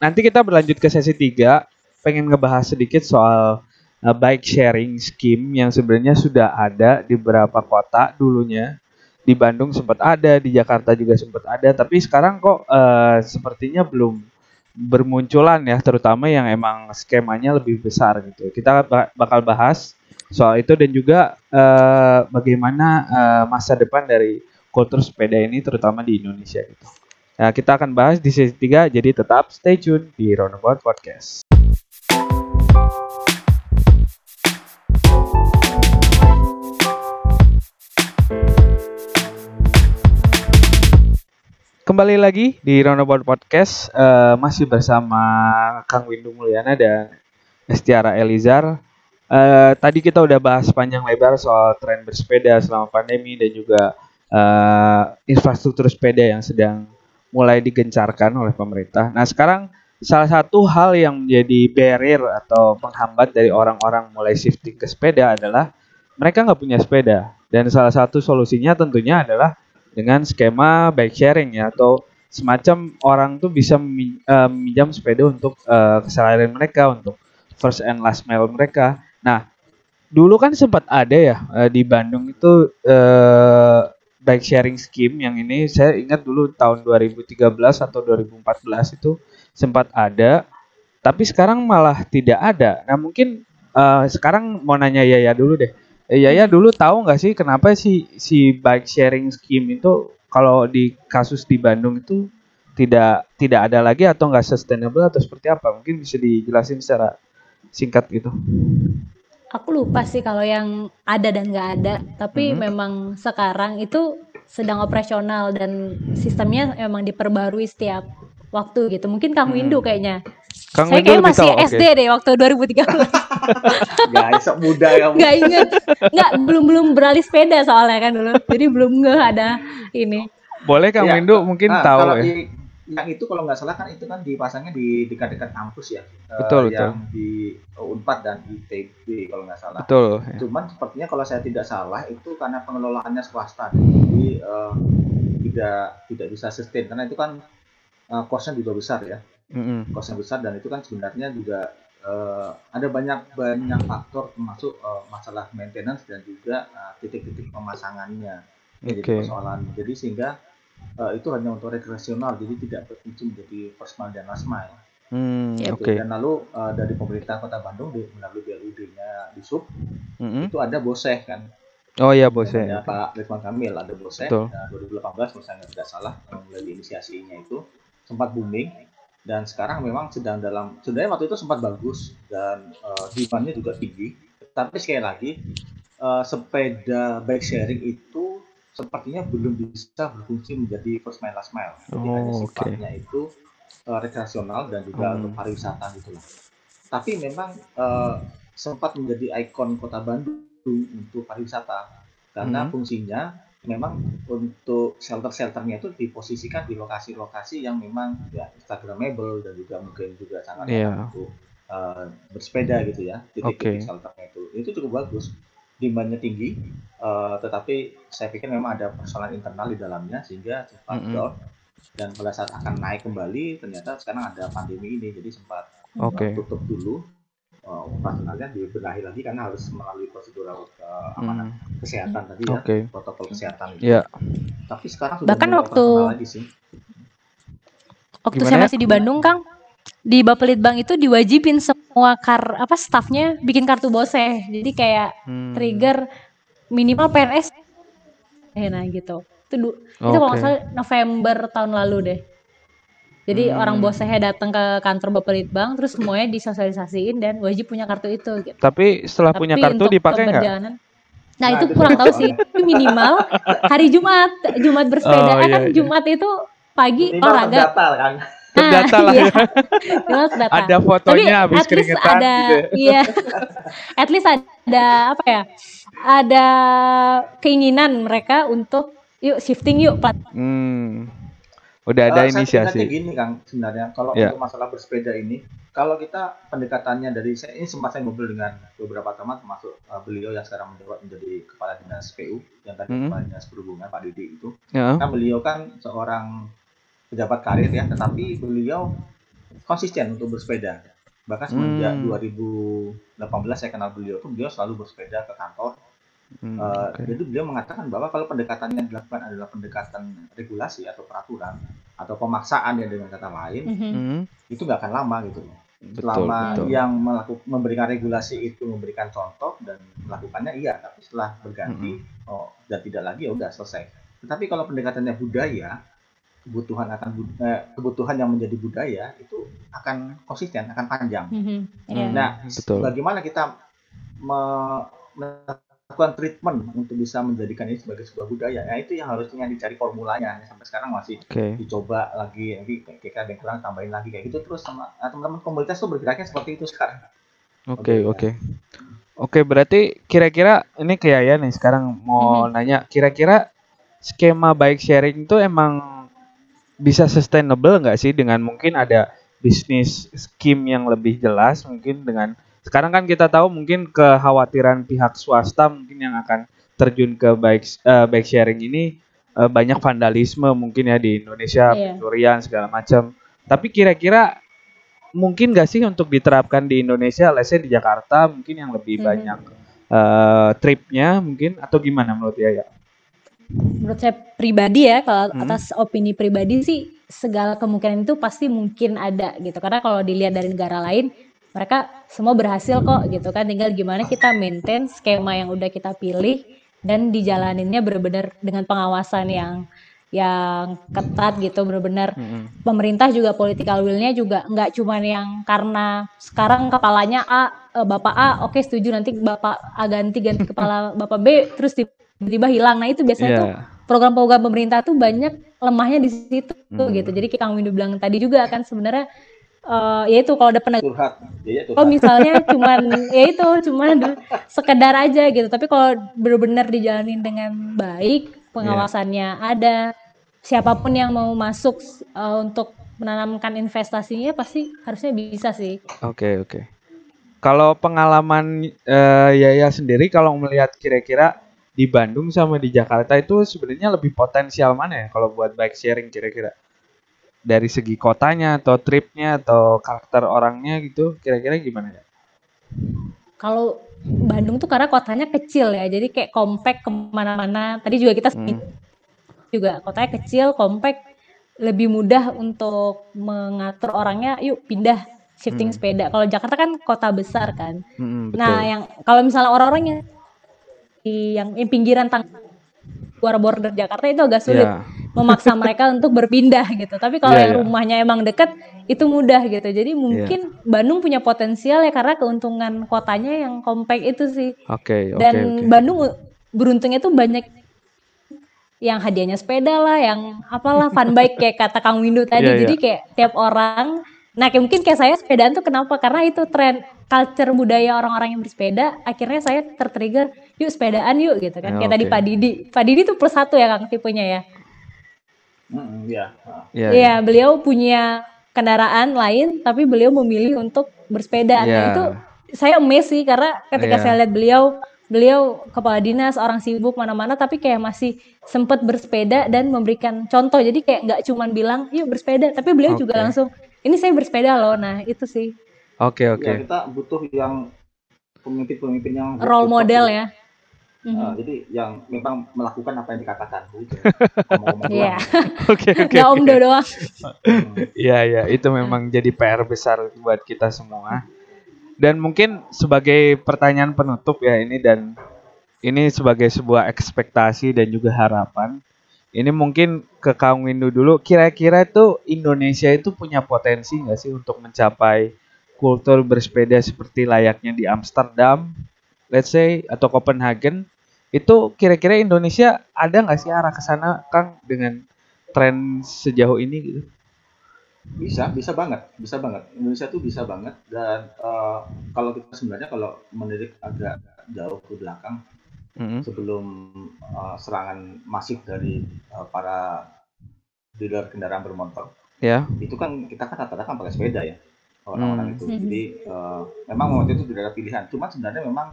nanti kita berlanjut ke sesi 3, pengen ngebahas sedikit soal uh, bike sharing scheme yang sebenarnya sudah ada di beberapa kota dulunya. Di Bandung sempat ada, di Jakarta juga sempat ada, tapi sekarang kok uh, sepertinya belum bermunculan ya, terutama yang emang skemanya lebih besar gitu. Kita bakal bahas soal itu dan juga uh, bagaimana uh, masa depan dari kultur sepeda ini terutama di Indonesia gitu. Nah, kita akan bahas di sesi 3 jadi tetap stay tune di Roundabout Podcast. Kembali lagi di Roundabout Podcast uh, masih bersama Kang Windu Mulyana dan Estiara Elizar. Uh, tadi kita udah bahas panjang lebar soal tren bersepeda selama pandemi dan juga uh, infrastruktur sepeda yang sedang mulai digencarkan oleh pemerintah. Nah sekarang salah satu hal yang menjadi barrier atau penghambat dari orang-orang mulai shifting ke sepeda adalah mereka nggak punya sepeda dan salah satu solusinya tentunya adalah dengan skema bike sharing ya atau semacam orang tuh bisa eh, meminjam sepeda untuk uh, keseharian mereka untuk first and last mile mereka. Nah, dulu kan sempat ada ya uh, di Bandung itu uh, bike sharing scheme yang ini saya ingat dulu tahun 2013 atau 2014 itu sempat ada, tapi sekarang malah tidak ada. Nah, mungkin uh, sekarang mau nanya Yaya dulu deh Eh, ya ya dulu tahu nggak sih kenapa si si bike sharing scheme itu kalau di kasus di Bandung itu tidak tidak ada lagi atau nggak sustainable atau seperti apa? Mungkin bisa dijelasin secara singkat gitu. Aku lupa sih kalau yang ada dan nggak ada, tapi hmm. memang sekarang itu sedang operasional dan sistemnya memang diperbarui setiap waktu gitu. Mungkin kamu hmm. Indo kayaknya. Kang saya kayak masih tahu, SD okay. deh waktu 2013. Guys, sok muda kamu. Gak inget. Nggak, belum belum beralih sepeda soalnya kan dulu. Jadi belum nggak ada ini. Boleh Kang ya, Windu mungkin nah, tahu ya. Di, yang itu kalau nggak salah kan itu kan dipasangnya di dekat-dekat kampus ya. Betul, uh, betul. Yang di Unpad dan ITB kalau nggak salah. Betul. Ya. Cuman sepertinya kalau saya tidak salah itu karena pengelolaannya swasta. Jadi uh, tidak tidak bisa sustain karena itu kan uh, costnya juga besar ya mm-hmm. costnya besar dan itu kan sebenarnya juga uh, ada banyak banyak faktor termasuk uh, masalah maintenance dan juga uh, titik-titik pemasangannya okay. jadi persoalan jadi sehingga uh, itu hanya untuk rekreasional jadi tidak berfungsi menjadi first mile dan last mile Hmm, gitu. okay. Dan lalu uh, dari pemerintah Kota Bandung di, melalui BLUD-nya di Sub mm-hmm. itu ada boseh kan. Oh iya boseh. Ya, Pak Ridwan Kamil ada boseh. Nah, 2018 kalau saya tidak salah mulai inisiasinya itu sempat booming dan sekarang memang sedang dalam sebenarnya waktu itu sempat bagus dan uh, demandnya juga tinggi tapi sekali lagi uh, sepeda bike sharing itu sepertinya belum bisa berfungsi menjadi first mile last mile jadi oh, hanya sifatnya okay. itu uh, rekreasional dan juga hmm. untuk pariwisata gitu lah tapi memang uh, sempat menjadi ikon kota Bandung untuk pariwisata karena hmm. fungsinya memang untuk shelter-shelternya itu diposisikan di lokasi-lokasi yang memang ya instagramable dan juga mungkin juga sangat yeah. untuk uh, bersepeda gitu ya titik-titik okay. shelternya itu itu cukup bagus demandnya tinggi uh, tetapi saya pikir memang ada persoalan internal di dalamnya sehingga cepat mm -hmm. down dan pada saat akan naik kembali ternyata sekarang ada pandemi ini jadi sempat okay. tutup dulu uh, operasionalnya dibenahi lagi karena harus melalui prosedur uh, amanat hmm. kesehatan tadi ya okay. protokol kesehatan itu. Yeah. Tapi sekarang sudah bahkan waktu lagi sih. Waktu Gimana saya masih di Bandung, Kang, di Bapelitbang itu diwajibin semua kar apa staffnya bikin kartu bose. Jadi kayak hmm. trigger minimal PNS. Eh, nah gitu. Itu, okay. itu kalau nggak salah November tahun lalu deh. Jadi hmm. orang bosnya datang ke kantor Bapak Litbang terus semuanya disosialisasiin dan wajib punya kartu itu gitu. Tapi setelah Tapi punya kartu dipakai nggak? Nah, itu kurang tahu sih. minimal hari Jumat, Jumat bersepeda. Oh, eh, kan iya, iya. Jumat itu pagi minimal olahraga. kan. Terdata lah iya. ya. Ada fotonya Tapi habis keringetan ada, gitu. Ya. Iya. at least ada apa ya? Ada keinginan mereka untuk yuk shifting yuk plat. Hmm. Udah ada uh, inisiasi. Saya gini Kang sebenarnya kalau yeah. untuk masalah bersepeda ini, kalau kita pendekatannya dari saya ini sempat saya ngobrol dengan beberapa teman termasuk uh, beliau yang sekarang menjabat menjadi kepala dinas PU yang tadi mm -hmm. kepala dinas perhubungan Pak Didi itu. Yeah. Kan beliau kan seorang pejabat karir ya, tetapi beliau konsisten untuk bersepeda. Bahkan semenjak mm. 2018 saya kenal beliau tuh beliau selalu bersepeda ke kantor Hmm, uh, okay. Jadi beliau mengatakan bahwa kalau pendekatan yang dilakukan adalah pendekatan regulasi atau peraturan atau pemaksaan ya dengan kata lain, mm -hmm. itu nggak akan lama gitu loh. selama betul. yang melakukan memberikan regulasi itu memberikan contoh dan melakukannya iya tapi setelah berganti hmm. oh dan tidak lagi ya udah selesai tetapi kalau pendekatannya budaya kebutuhan akan eh, kebutuhan yang menjadi budaya itu akan konsisten akan panjang mm-hmm. yeah. nah betul. bagaimana kita me- melakukan treatment untuk bisa menjadikan ini sebagai sebuah budaya. Nah itu yang harusnya dicari formulanya. Sampai sekarang masih okay. dicoba lagi. Nanti kayak ada yang kurang tambahin lagi kayak gitu terus sama nah, teman-teman komunitas tuh bergeraknya seperti itu sekarang. Oke okay, oke. Okay. Oke berarti kira-kira ini kayak ya nih sekarang mau mm-hmm. nanya kira-kira skema bike sharing itu emang bisa sustainable nggak sih dengan mungkin ada bisnis scheme yang lebih jelas mungkin dengan sekarang kan kita tahu mungkin kekhawatiran pihak swasta mungkin yang akan terjun ke bike uh, bike sharing ini uh, banyak vandalisme mungkin ya di Indonesia yeah. pencurian segala macam. Tapi kira-kira mungkin gak sih untuk diterapkan di Indonesia, let's di Jakarta mungkin yang lebih mm -hmm. banyak uh, tripnya mungkin atau gimana menurut ya? Menurut saya pribadi ya, kalau hmm. atas opini pribadi sih segala kemungkinan itu pasti mungkin ada gitu. Karena kalau dilihat dari negara lain mereka semua berhasil kok gitu kan tinggal gimana kita maintain skema yang udah kita pilih dan dijalaninnya benar-benar dengan pengawasan yang yang ketat gitu benar-benar mm-hmm. pemerintah juga political willnya juga nggak cuman yang karena sekarang kepalanya A eh, bapak A oke okay, setuju nanti bapak A ganti ganti [laughs] kepala bapak B terus tiba-tiba hilang nah itu biasanya yeah. tuh program-program pemerintah tuh banyak lemahnya di situ mm. gitu jadi kayak Kang Windu bilang tadi juga kan sebenarnya uh, ya itu kalau ada penegak ya, kalau misalnya cuman ya itu cuman sekedar aja gitu tapi kalau benar-benar dijalanin dengan baik pengawasannya yeah. ada siapa pun yang mau masuk uh, untuk menanamkan investasinya pasti harusnya bisa sih oke okay, oke okay. kalau pengalaman uh, Yaya sendiri kalau melihat kira-kira di Bandung sama di Jakarta itu sebenarnya lebih potensial mana ya kalau buat bike sharing kira-kira dari segi kotanya atau tripnya atau karakter orangnya gitu kira-kira gimana ya? Kalau Bandung tuh karena kotanya kecil ya, jadi kayak kompak ke mana-mana. Tadi juga kita hmm. juga kotanya kecil, kompak, lebih mudah untuk mengatur orangnya. Yuk pindah shifting hmm. sepeda. Kalau Jakarta kan kota besar kan. Hmm, betul. Nah yang kalau misalnya orang-orang yang yang, yang pinggiran tang luar border Jakarta itu agak sulit yeah. Memaksa mereka untuk berpindah gitu. Tapi kalau yeah, yang yeah. rumahnya emang deket itu mudah gitu. Jadi mungkin yeah. Bandung punya potensial ya karena keuntungan kotanya yang kompak itu sih. Oke. Okay, okay, Dan okay. Bandung beruntungnya tuh banyak yang hadiahnya sepeda lah, yang apalah fun bike kayak kata Kang Windu tadi. Yeah, Jadi yeah. kayak tiap orang Nah, kayak mungkin kayak saya sepedaan tuh kenapa? Karena itu tren culture budaya orang-orang yang bersepeda. Akhirnya saya tertrigger, yuk sepedaan yuk gitu kan. Ya, kayak okay. tadi Pak Didi. Pak Didi tuh plus satu ya Kang tipenya ya. Iya. Iya, ya, beliau punya kendaraan lain, tapi beliau memilih untuk bersepeda. Yeah. Nah, itu saya amazed sih karena ketika yeah. saya lihat beliau beliau kepala dinas orang sibuk mana-mana tapi kayak masih sempat bersepeda dan memberikan contoh jadi kayak nggak cuman bilang yuk bersepeda tapi beliau okay. juga langsung ini saya bersepeda loh nah itu sih oke okay, oke okay. ya, kita butuh yang pemimpin-pemimpin yang role model ya Uh. Jadi yang memang melakukan apa yang dikatakan [laughs] gitu. Iya. [laughs] Oke oke. Gak om doang. [laughs] Iya iya itu memang jadi PR besar buat kita semua. Dan mungkin sebagai pertanyaan penutup ya ini dan ini sebagai sebuah ekspektasi dan juga harapan ini mungkin ke Kang Windu dulu. Kira-kira itu Indonesia itu punya potensi nggak sih untuk mencapai kultur bersepeda seperti layaknya di Amsterdam, let's say, atau Copenhagen? Itu kira-kira Indonesia ada nggak sih arah ke sana, Kang, dengan tren sejauh ini gitu? Bisa, bisa banget, bisa banget. Indonesia tuh bisa banget dan uh, kalau kita sebenarnya kalau menilik agak jauh ke belakang, hmm sebelum uh, serangan masif dari uh, para dealer kendaraan bermotor. Ya. Yeah. Itu kan kita kan rata-rata kan pakai sepeda ya orang-orang mm. itu. Mm-hmm. Jadi uh, memang waktu itu tidak ada pilihan. Cuma sebenarnya memang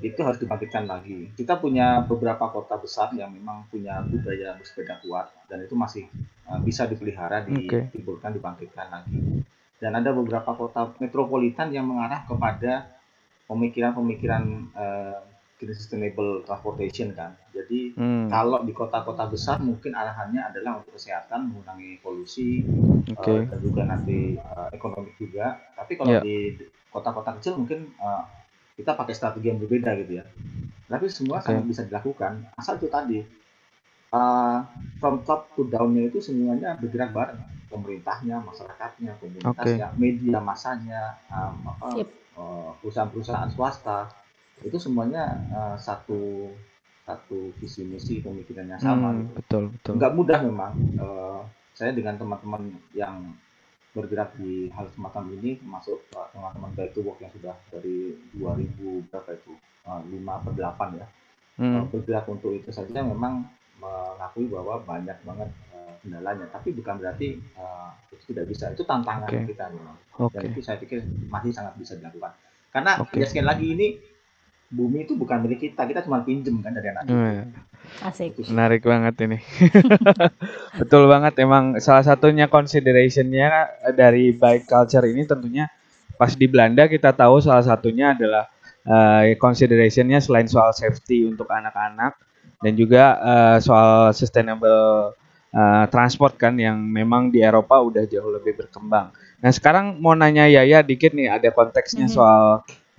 itu harus dibangkitkan lagi. Kita punya beberapa kota besar yang memang punya budaya bersepeda kuat dan itu masih uh, bisa dipelihara, ditimbulkan, okay. dibangkitkan lagi. Dan ada beberapa kota metropolitan yang mengarah kepada pemikiran-pemikiran uh, sustainable transportation kan. Jadi hmm. kalau di kota-kota besar mungkin arahannya adalah untuk kesehatan, mengurangi polusi, okay. uh, dan juga nanti uh, ekonomi juga. Tapi kalau yeah. di kota-kota kecil mungkin uh, kita pakai strategi yang berbeda gitu ya. Tapi semua okay. sangat bisa dilakukan asal itu tadi uh, from top to down-nya itu semuanya bergerak bareng. Pemerintahnya, masyarakatnya, komunitasnya, okay. media masanya, um, apa, yep. uh, perusahaan-perusahaan swasta itu semuanya uh, satu satu visi misi pemikirannya sama. Hmm, gitu. Betul betul. Nggak mudah memang. Uh, saya dengan teman-teman yang bergerak di hal semacam ini termasuk uh, teman-teman baik work yang sudah dari 2000 berapa itu uh, 5 atau 8 ya hmm. uh, bergerak untuk itu saja memang mengakui bahwa banyak banget kendalanya tapi bukan berarti uh, itu tidak bisa itu tantangan okay. kita memang okay. dan itu saya pikir masih sangat bisa dilakukan karena okay. ya sekali lagi ini bumi itu bukan milik kita, kita cuma pinjem kan dari anak kita. Asik. Menarik banget ini. [laughs] Betul banget emang salah satunya considerationnya dari bike culture ini tentunya pas di Belanda kita tahu salah satunya adalah uh, considerationnya selain soal safety untuk anak-anak dan juga uh, soal sustainable uh, transport kan yang memang di Eropa udah jauh lebih berkembang. Nah sekarang mau nanya Yaya dikit nih ada konteksnya mm -hmm. soal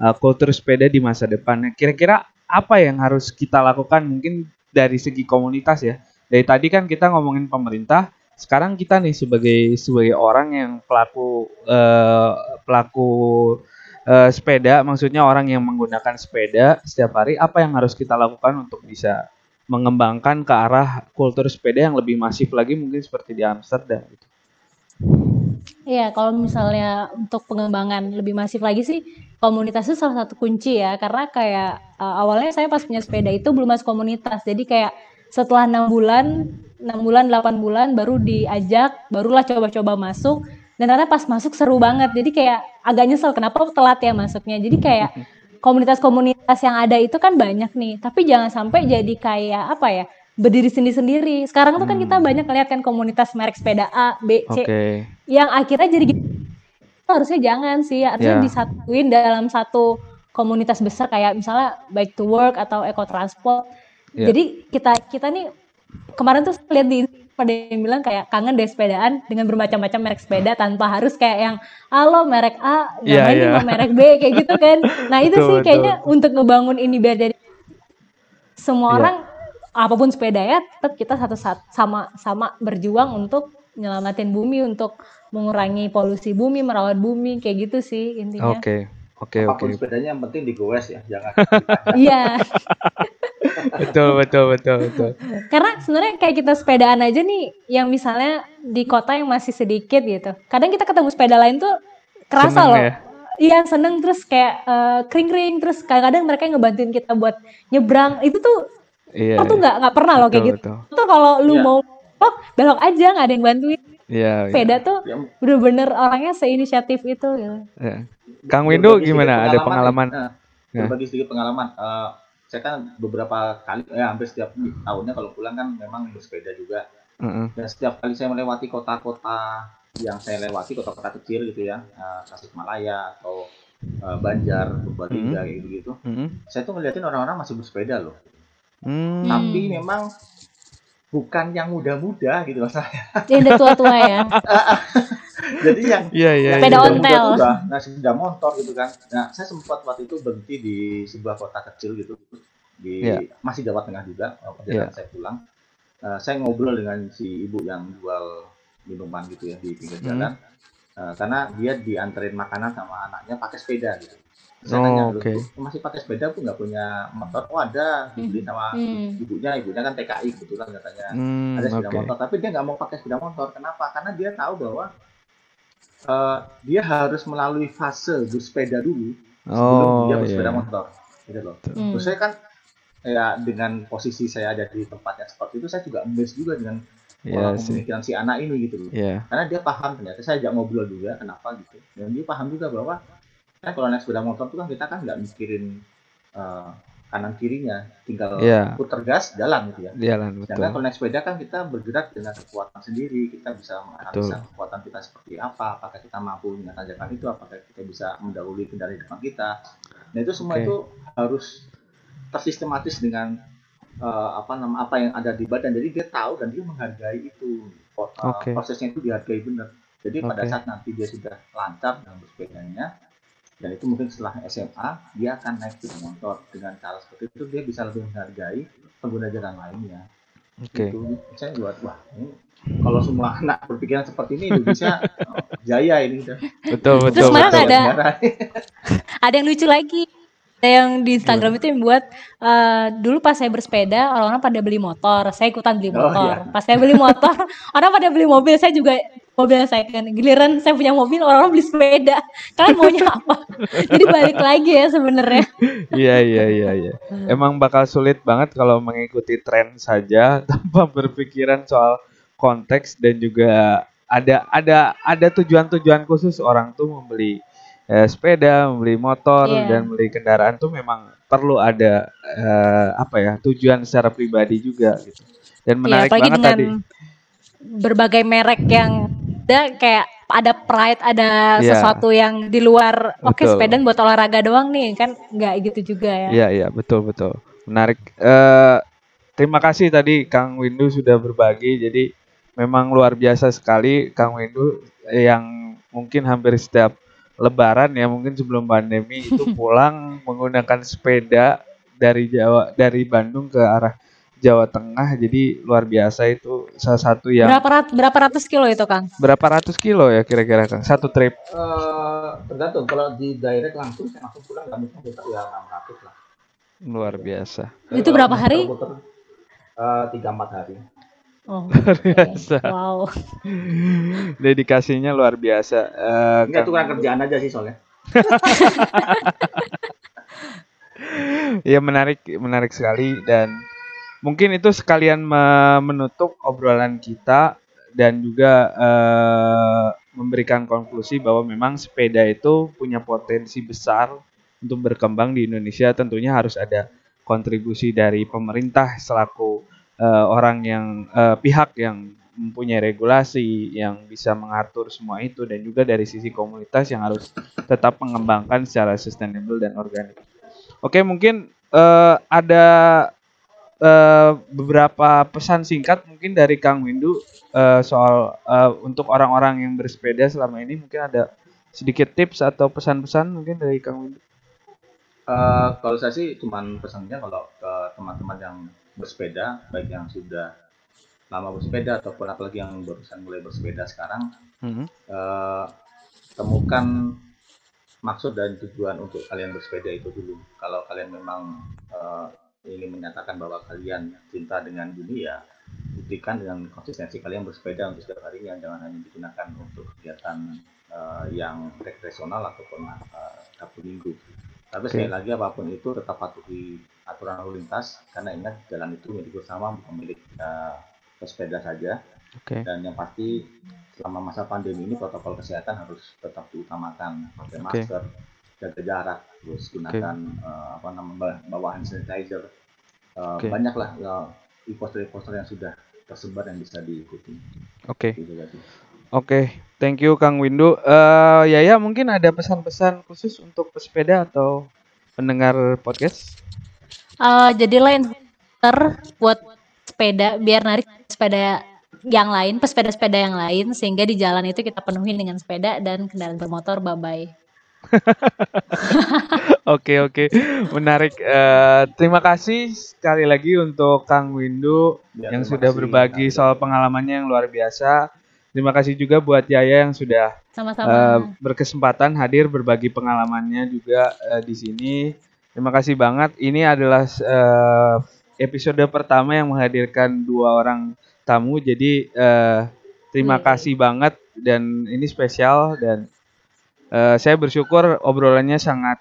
uh, kultur sepeda di masa depan. Nah, kira-kira apa yang harus kita lakukan mungkin dari segi komunitas ya? Dari tadi kan kita ngomongin pemerintah, sekarang kita nih sebagai sebagai orang yang pelaku uh, pelaku uh, sepeda, maksudnya orang yang menggunakan sepeda setiap hari, apa yang harus kita lakukan untuk bisa mengembangkan ke arah kultur sepeda yang lebih masif lagi mungkin seperti di Amsterdam gitu. Iya, kalau misalnya untuk pengembangan lebih masif lagi sih, komunitas itu salah satu kunci ya. Karena kayak uh, awalnya saya pas punya sepeda itu belum masuk komunitas. Jadi kayak setelah enam bulan, enam bulan, delapan bulan baru diajak, barulah coba-coba masuk. Dan ternyata pas masuk seru banget. Jadi kayak agak nyesel kenapa telat ya masuknya. Jadi kayak [laughs] komunitas-komunitas yang ada itu kan banyak nih. Tapi jangan sampai jadi kayak apa ya? Berdiri sendiri-sendiri. Sekarang tuh kan kita hmm. banyak lihat kan komunitas merek sepeda A, B, C okay. yang akhirnya jadi gitu. Harusnya jangan sih, harusnya yeah. disatuin dalam satu komunitas besar kayak misalnya bike to work atau eco transport. Yeah. Jadi kita kita nih kemarin tuh lihat di pada yang bilang kayak kangen deh sepedaan dengan bermacam-macam merek sepeda tanpa harus kayak yang halo merek A yeah, main yeah. merek B kayak gitu kan. Nah itu betul, sih kayaknya betul. untuk ngebangun ini biar jadi semua yeah. orang apa pun sepeda ya tetap kita satu sama sama berjuang untuk nyelamatin bumi untuk mengurangi polusi bumi merawat bumi kayak gitu sih intinya oke okay. Oke okay, oke. Okay. sepedanya yang penting digoes ya, jangan. [laughs] Iya. betul betul betul betul. Karena sebenarnya kayak kita sepedaan aja nih, yang misalnya di kota yang masih sedikit gitu. Kadang kita ketemu sepeda lain tuh kerasa seneng loh. Ya? Iya seneng terus kayak uh, kering-kering terus kadang-kadang mereka ngebantuin kita buat nyebrang itu tuh Iya. Aku tuh iya. nggak nggak pernah loh kayak gitu. Betul. Tuh kalau lu yeah. mau belok belok aja nggak ada yang bantuin. Iya. Yeah, Sepeda yeah. tuh bener-bener orangnya seinisiatif itu. Gitu. Yeah. Kang Windu gimana? Ada pengalaman? Uh, ya. Berbagi sedikit pengalaman. Uh, saya kan beberapa kali, ya hampir setiap tahunnya kalau pulang kan memang bersepeda juga. Uh -uh. Dan setiap kali saya melewati kota-kota yang saya lewati, kota-kota kecil gitu ya, uh, Tasikmalaya atau uh, Banjar, Purbalingga uh -huh. gitu-gitu, uh -huh. saya tuh ngeliatin orang-orang masih bersepeda loh. Hmm. Tapi memang bukan yang muda-muda gitu loh saya. Yang udah tua-tua ya. [laughs] Jadi yang yeah, yeah, sepeda yeah. ontel. Nah sepeda motor gitu kan. Nah saya sempat waktu itu berhenti di sebuah kota kecil gitu di yeah. masih Jawa Tengah juga perjalanan yeah. saya pulang. Uh, saya ngobrol dengan si ibu yang jual minuman gitu ya di pinggir hmm. jalan. Uh, karena dia dianterin makanan sama anaknya pakai sepeda gitu saya oh, nanya okay. masih pakai sepeda pun nggak punya motor oh ada dibeli sama hmm. ibunya ibunya kan TKI kebetulan katanya hmm, ada sepeda okay. motor tapi dia nggak mau pakai sepeda motor kenapa karena dia tahu bahwa uh, dia harus melalui fase bersepeda dulu sebelum oh, dia bersepeda yeah. motor gitu loh hmm. terus saya kan ya dengan posisi saya ada di tempat yang seperti itu saya juga amazed juga dengan yeah, pemikiran si anak ini gitu loh yeah. karena dia paham ternyata saya ajak ngobrol juga kenapa gitu dan dia paham juga bahwa kan kalau naik sepeda motor tuh kan kita kan nggak mikirin uh, kanan kirinya tinggal yeah. putar gas jalan gitu ya jalan betul. kalau naik sepeda kan kita bergerak dengan kekuatan sendiri kita bisa menganalisa kekuatan kita seperti apa apakah kita mampu dengan tanjakan itu apakah kita bisa mendahului kendaraan depan kita nah itu semua okay. itu harus tersistematis dengan uh, apa nama apa yang ada di badan jadi dia tahu dan dia menghargai itu uh, okay. prosesnya itu dihargai benar Jadi okay. pada saat nanti dia sudah lancar dalam bersepedanya, dan itu mungkin setelah SMA dia akan naik sepeda motor dengan cara seperti itu dia bisa lebih menghargai pengguna jalan lainnya. Oke. Okay. Itu saya buat wah ini kalau semua [laughs] anak berpikiran seperti ini Indonesia oh, jaya ini. Betul betul. Terus mana ada ada [laughs] yang lucu lagi ada yang di Instagram itu yang buat uh, dulu pas saya bersepeda orang-orang pada beli motor, saya ikutan beli oh, motor. Oh, iya. Pas saya beli motor, [laughs] orang pada beli mobil, saya juga mobil saya kan. Giliran saya punya mobil, orang-orang beli sepeda. Kalian maunya [laughs] apa? Jadi balik lagi ya sebenarnya. Iya iya iya iya. Emang bakal sulit banget kalau mengikuti tren saja [laughs] tanpa berpikiran soal konteks dan juga ada ada ada tujuan-tujuan khusus orang tuh membeli eh, sepeda, membeli motor yeah. dan membeli kendaraan tuh memang perlu ada eh, apa ya tujuan secara pribadi juga gitu. Dan menarik yeah, banget dengan tadi berbagai merek yang ada kayak ada pride, ada yeah. sesuatu yang di luar oke okay, sepeda buat olahraga doang nih kan nggak gitu juga ya. Iya yeah, iya yeah, betul betul. Menarik. Uh, terima kasih tadi Kang Windu sudah berbagi. Jadi memang luar biasa sekali Kang Windu yang mungkin hampir setiap Lebaran ya mungkin sebelum pandemi itu [laughs] pulang menggunakan sepeda dari Jawa dari Bandung ke arah Jawa Tengah jadi luar biasa itu salah satu yang berapa rat, berapa ratus kilo itu Kang? Berapa ratus kilo ya kira-kira Kang satu trip? Uh, tergantung kalau di direct langsung saya langsung pulang nggak mungkin ya 600 lah. Luar biasa. Jadi itu berapa hari? Eh, tiga empat hari. Oh, [laughs] luar biasa. Wow. Dedikasinya luar biasa. Uh, Enggak tuh kerjaan aja sih soalnya. [laughs] ya menarik menarik sekali dan mungkin itu sekalian menutup obrolan kita dan juga uh, memberikan konklusi bahwa memang sepeda itu punya potensi besar untuk berkembang di Indonesia tentunya harus ada kontribusi dari pemerintah selaku uh, orang yang uh, pihak yang mempunyai regulasi yang bisa mengatur semua itu dan juga dari sisi komunitas yang harus tetap mengembangkan secara sustainable dan organik. Oke, mungkin uh, ada uh, beberapa pesan singkat mungkin dari Kang Windu uh, soal uh, untuk orang-orang yang bersepeda selama ini mungkin ada sedikit tips atau pesan-pesan mungkin dari Kang Windu. Uh, kalau saya sih cuman pesannya kalau ke teman-teman yang bersepeda, baik yang sudah lama bersepeda ataupun apalagi yang barusan mulai bersepeda sekarang, mm-hmm. uh, temukan maksud dan tujuan untuk kalian bersepeda itu dulu. Kalau kalian memang uh, ingin menyatakan bahwa kalian cinta dengan dunia, buktikan dengan konsistensi kalian bersepeda untuk setiap harinya, jangan hanya digunakan untuk kegiatan uh, yang rekreasional ataupun uh, sabtu minggu. Tapi okay. sekali lagi apa pun itu tetap patuhi aturan lalu lintas karena ingat jalan itu milik bersama bukan milik uh, pesepeda saja. Okay. Dan yang pasti selama masa pandemi ini protokol kesehatan harus tetap diutamakan, pakai okay. masker, jaga jarak, terus gunakan okay. uh, eh, apa namanya bawa hand sanitizer. Uh, okay. Banyaklah uh, poster-poster yang sudah tersebar yang bisa diikuti. Oke. Okay. Oke, okay. thank you Kang Windu. Uh, ya ya mungkin ada pesan-pesan khusus untuk pesepeda atau pendengar podcast? uh, jadilah influencer buat sepeda biar narik sepeda yang lain, pesepeda-sepeda yang lain sehingga di jalan itu kita penuhi dengan sepeda dan kendaraan bermotor bye-bye. Oke oke menarik uh, terima kasih sekali lagi untuk Kang Windu ya, yang sudah kasih, berbagi soal pengalamannya yang luar biasa terima kasih juga buat Yaya yang sudah Sama-sama. Uh, berkesempatan hadir berbagi pengalamannya juga uh, di sini Terima kasih banget. Ini adalah uh, episode pertama yang menghadirkan dua orang tamu. Jadi uh, terima kasih banget dan ini spesial dan uh, saya bersyukur obrolannya sangat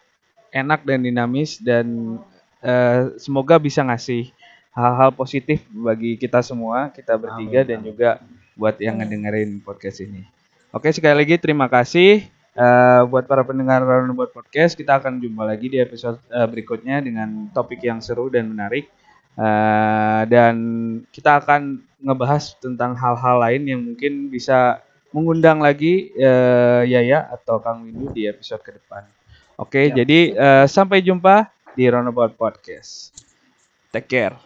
enak dan dinamis dan uh, semoga bisa ngasih hal-hal positif bagi kita semua, kita bertiga amin, dan juga buat yang ngedengerin podcast ini. Oke, sekali lagi terima kasih. Uh, buat para pendengar buat Podcast, kita akan jumpa lagi di episode uh, berikutnya dengan topik yang seru dan menarik. Uh, dan kita akan ngebahas tentang hal-hal lain yang mungkin bisa mengundang lagi uh, Yaya atau Kang Windu di episode ke depan. Oke, okay, ya. jadi uh, sampai jumpa di Roundabout Podcast. Take care.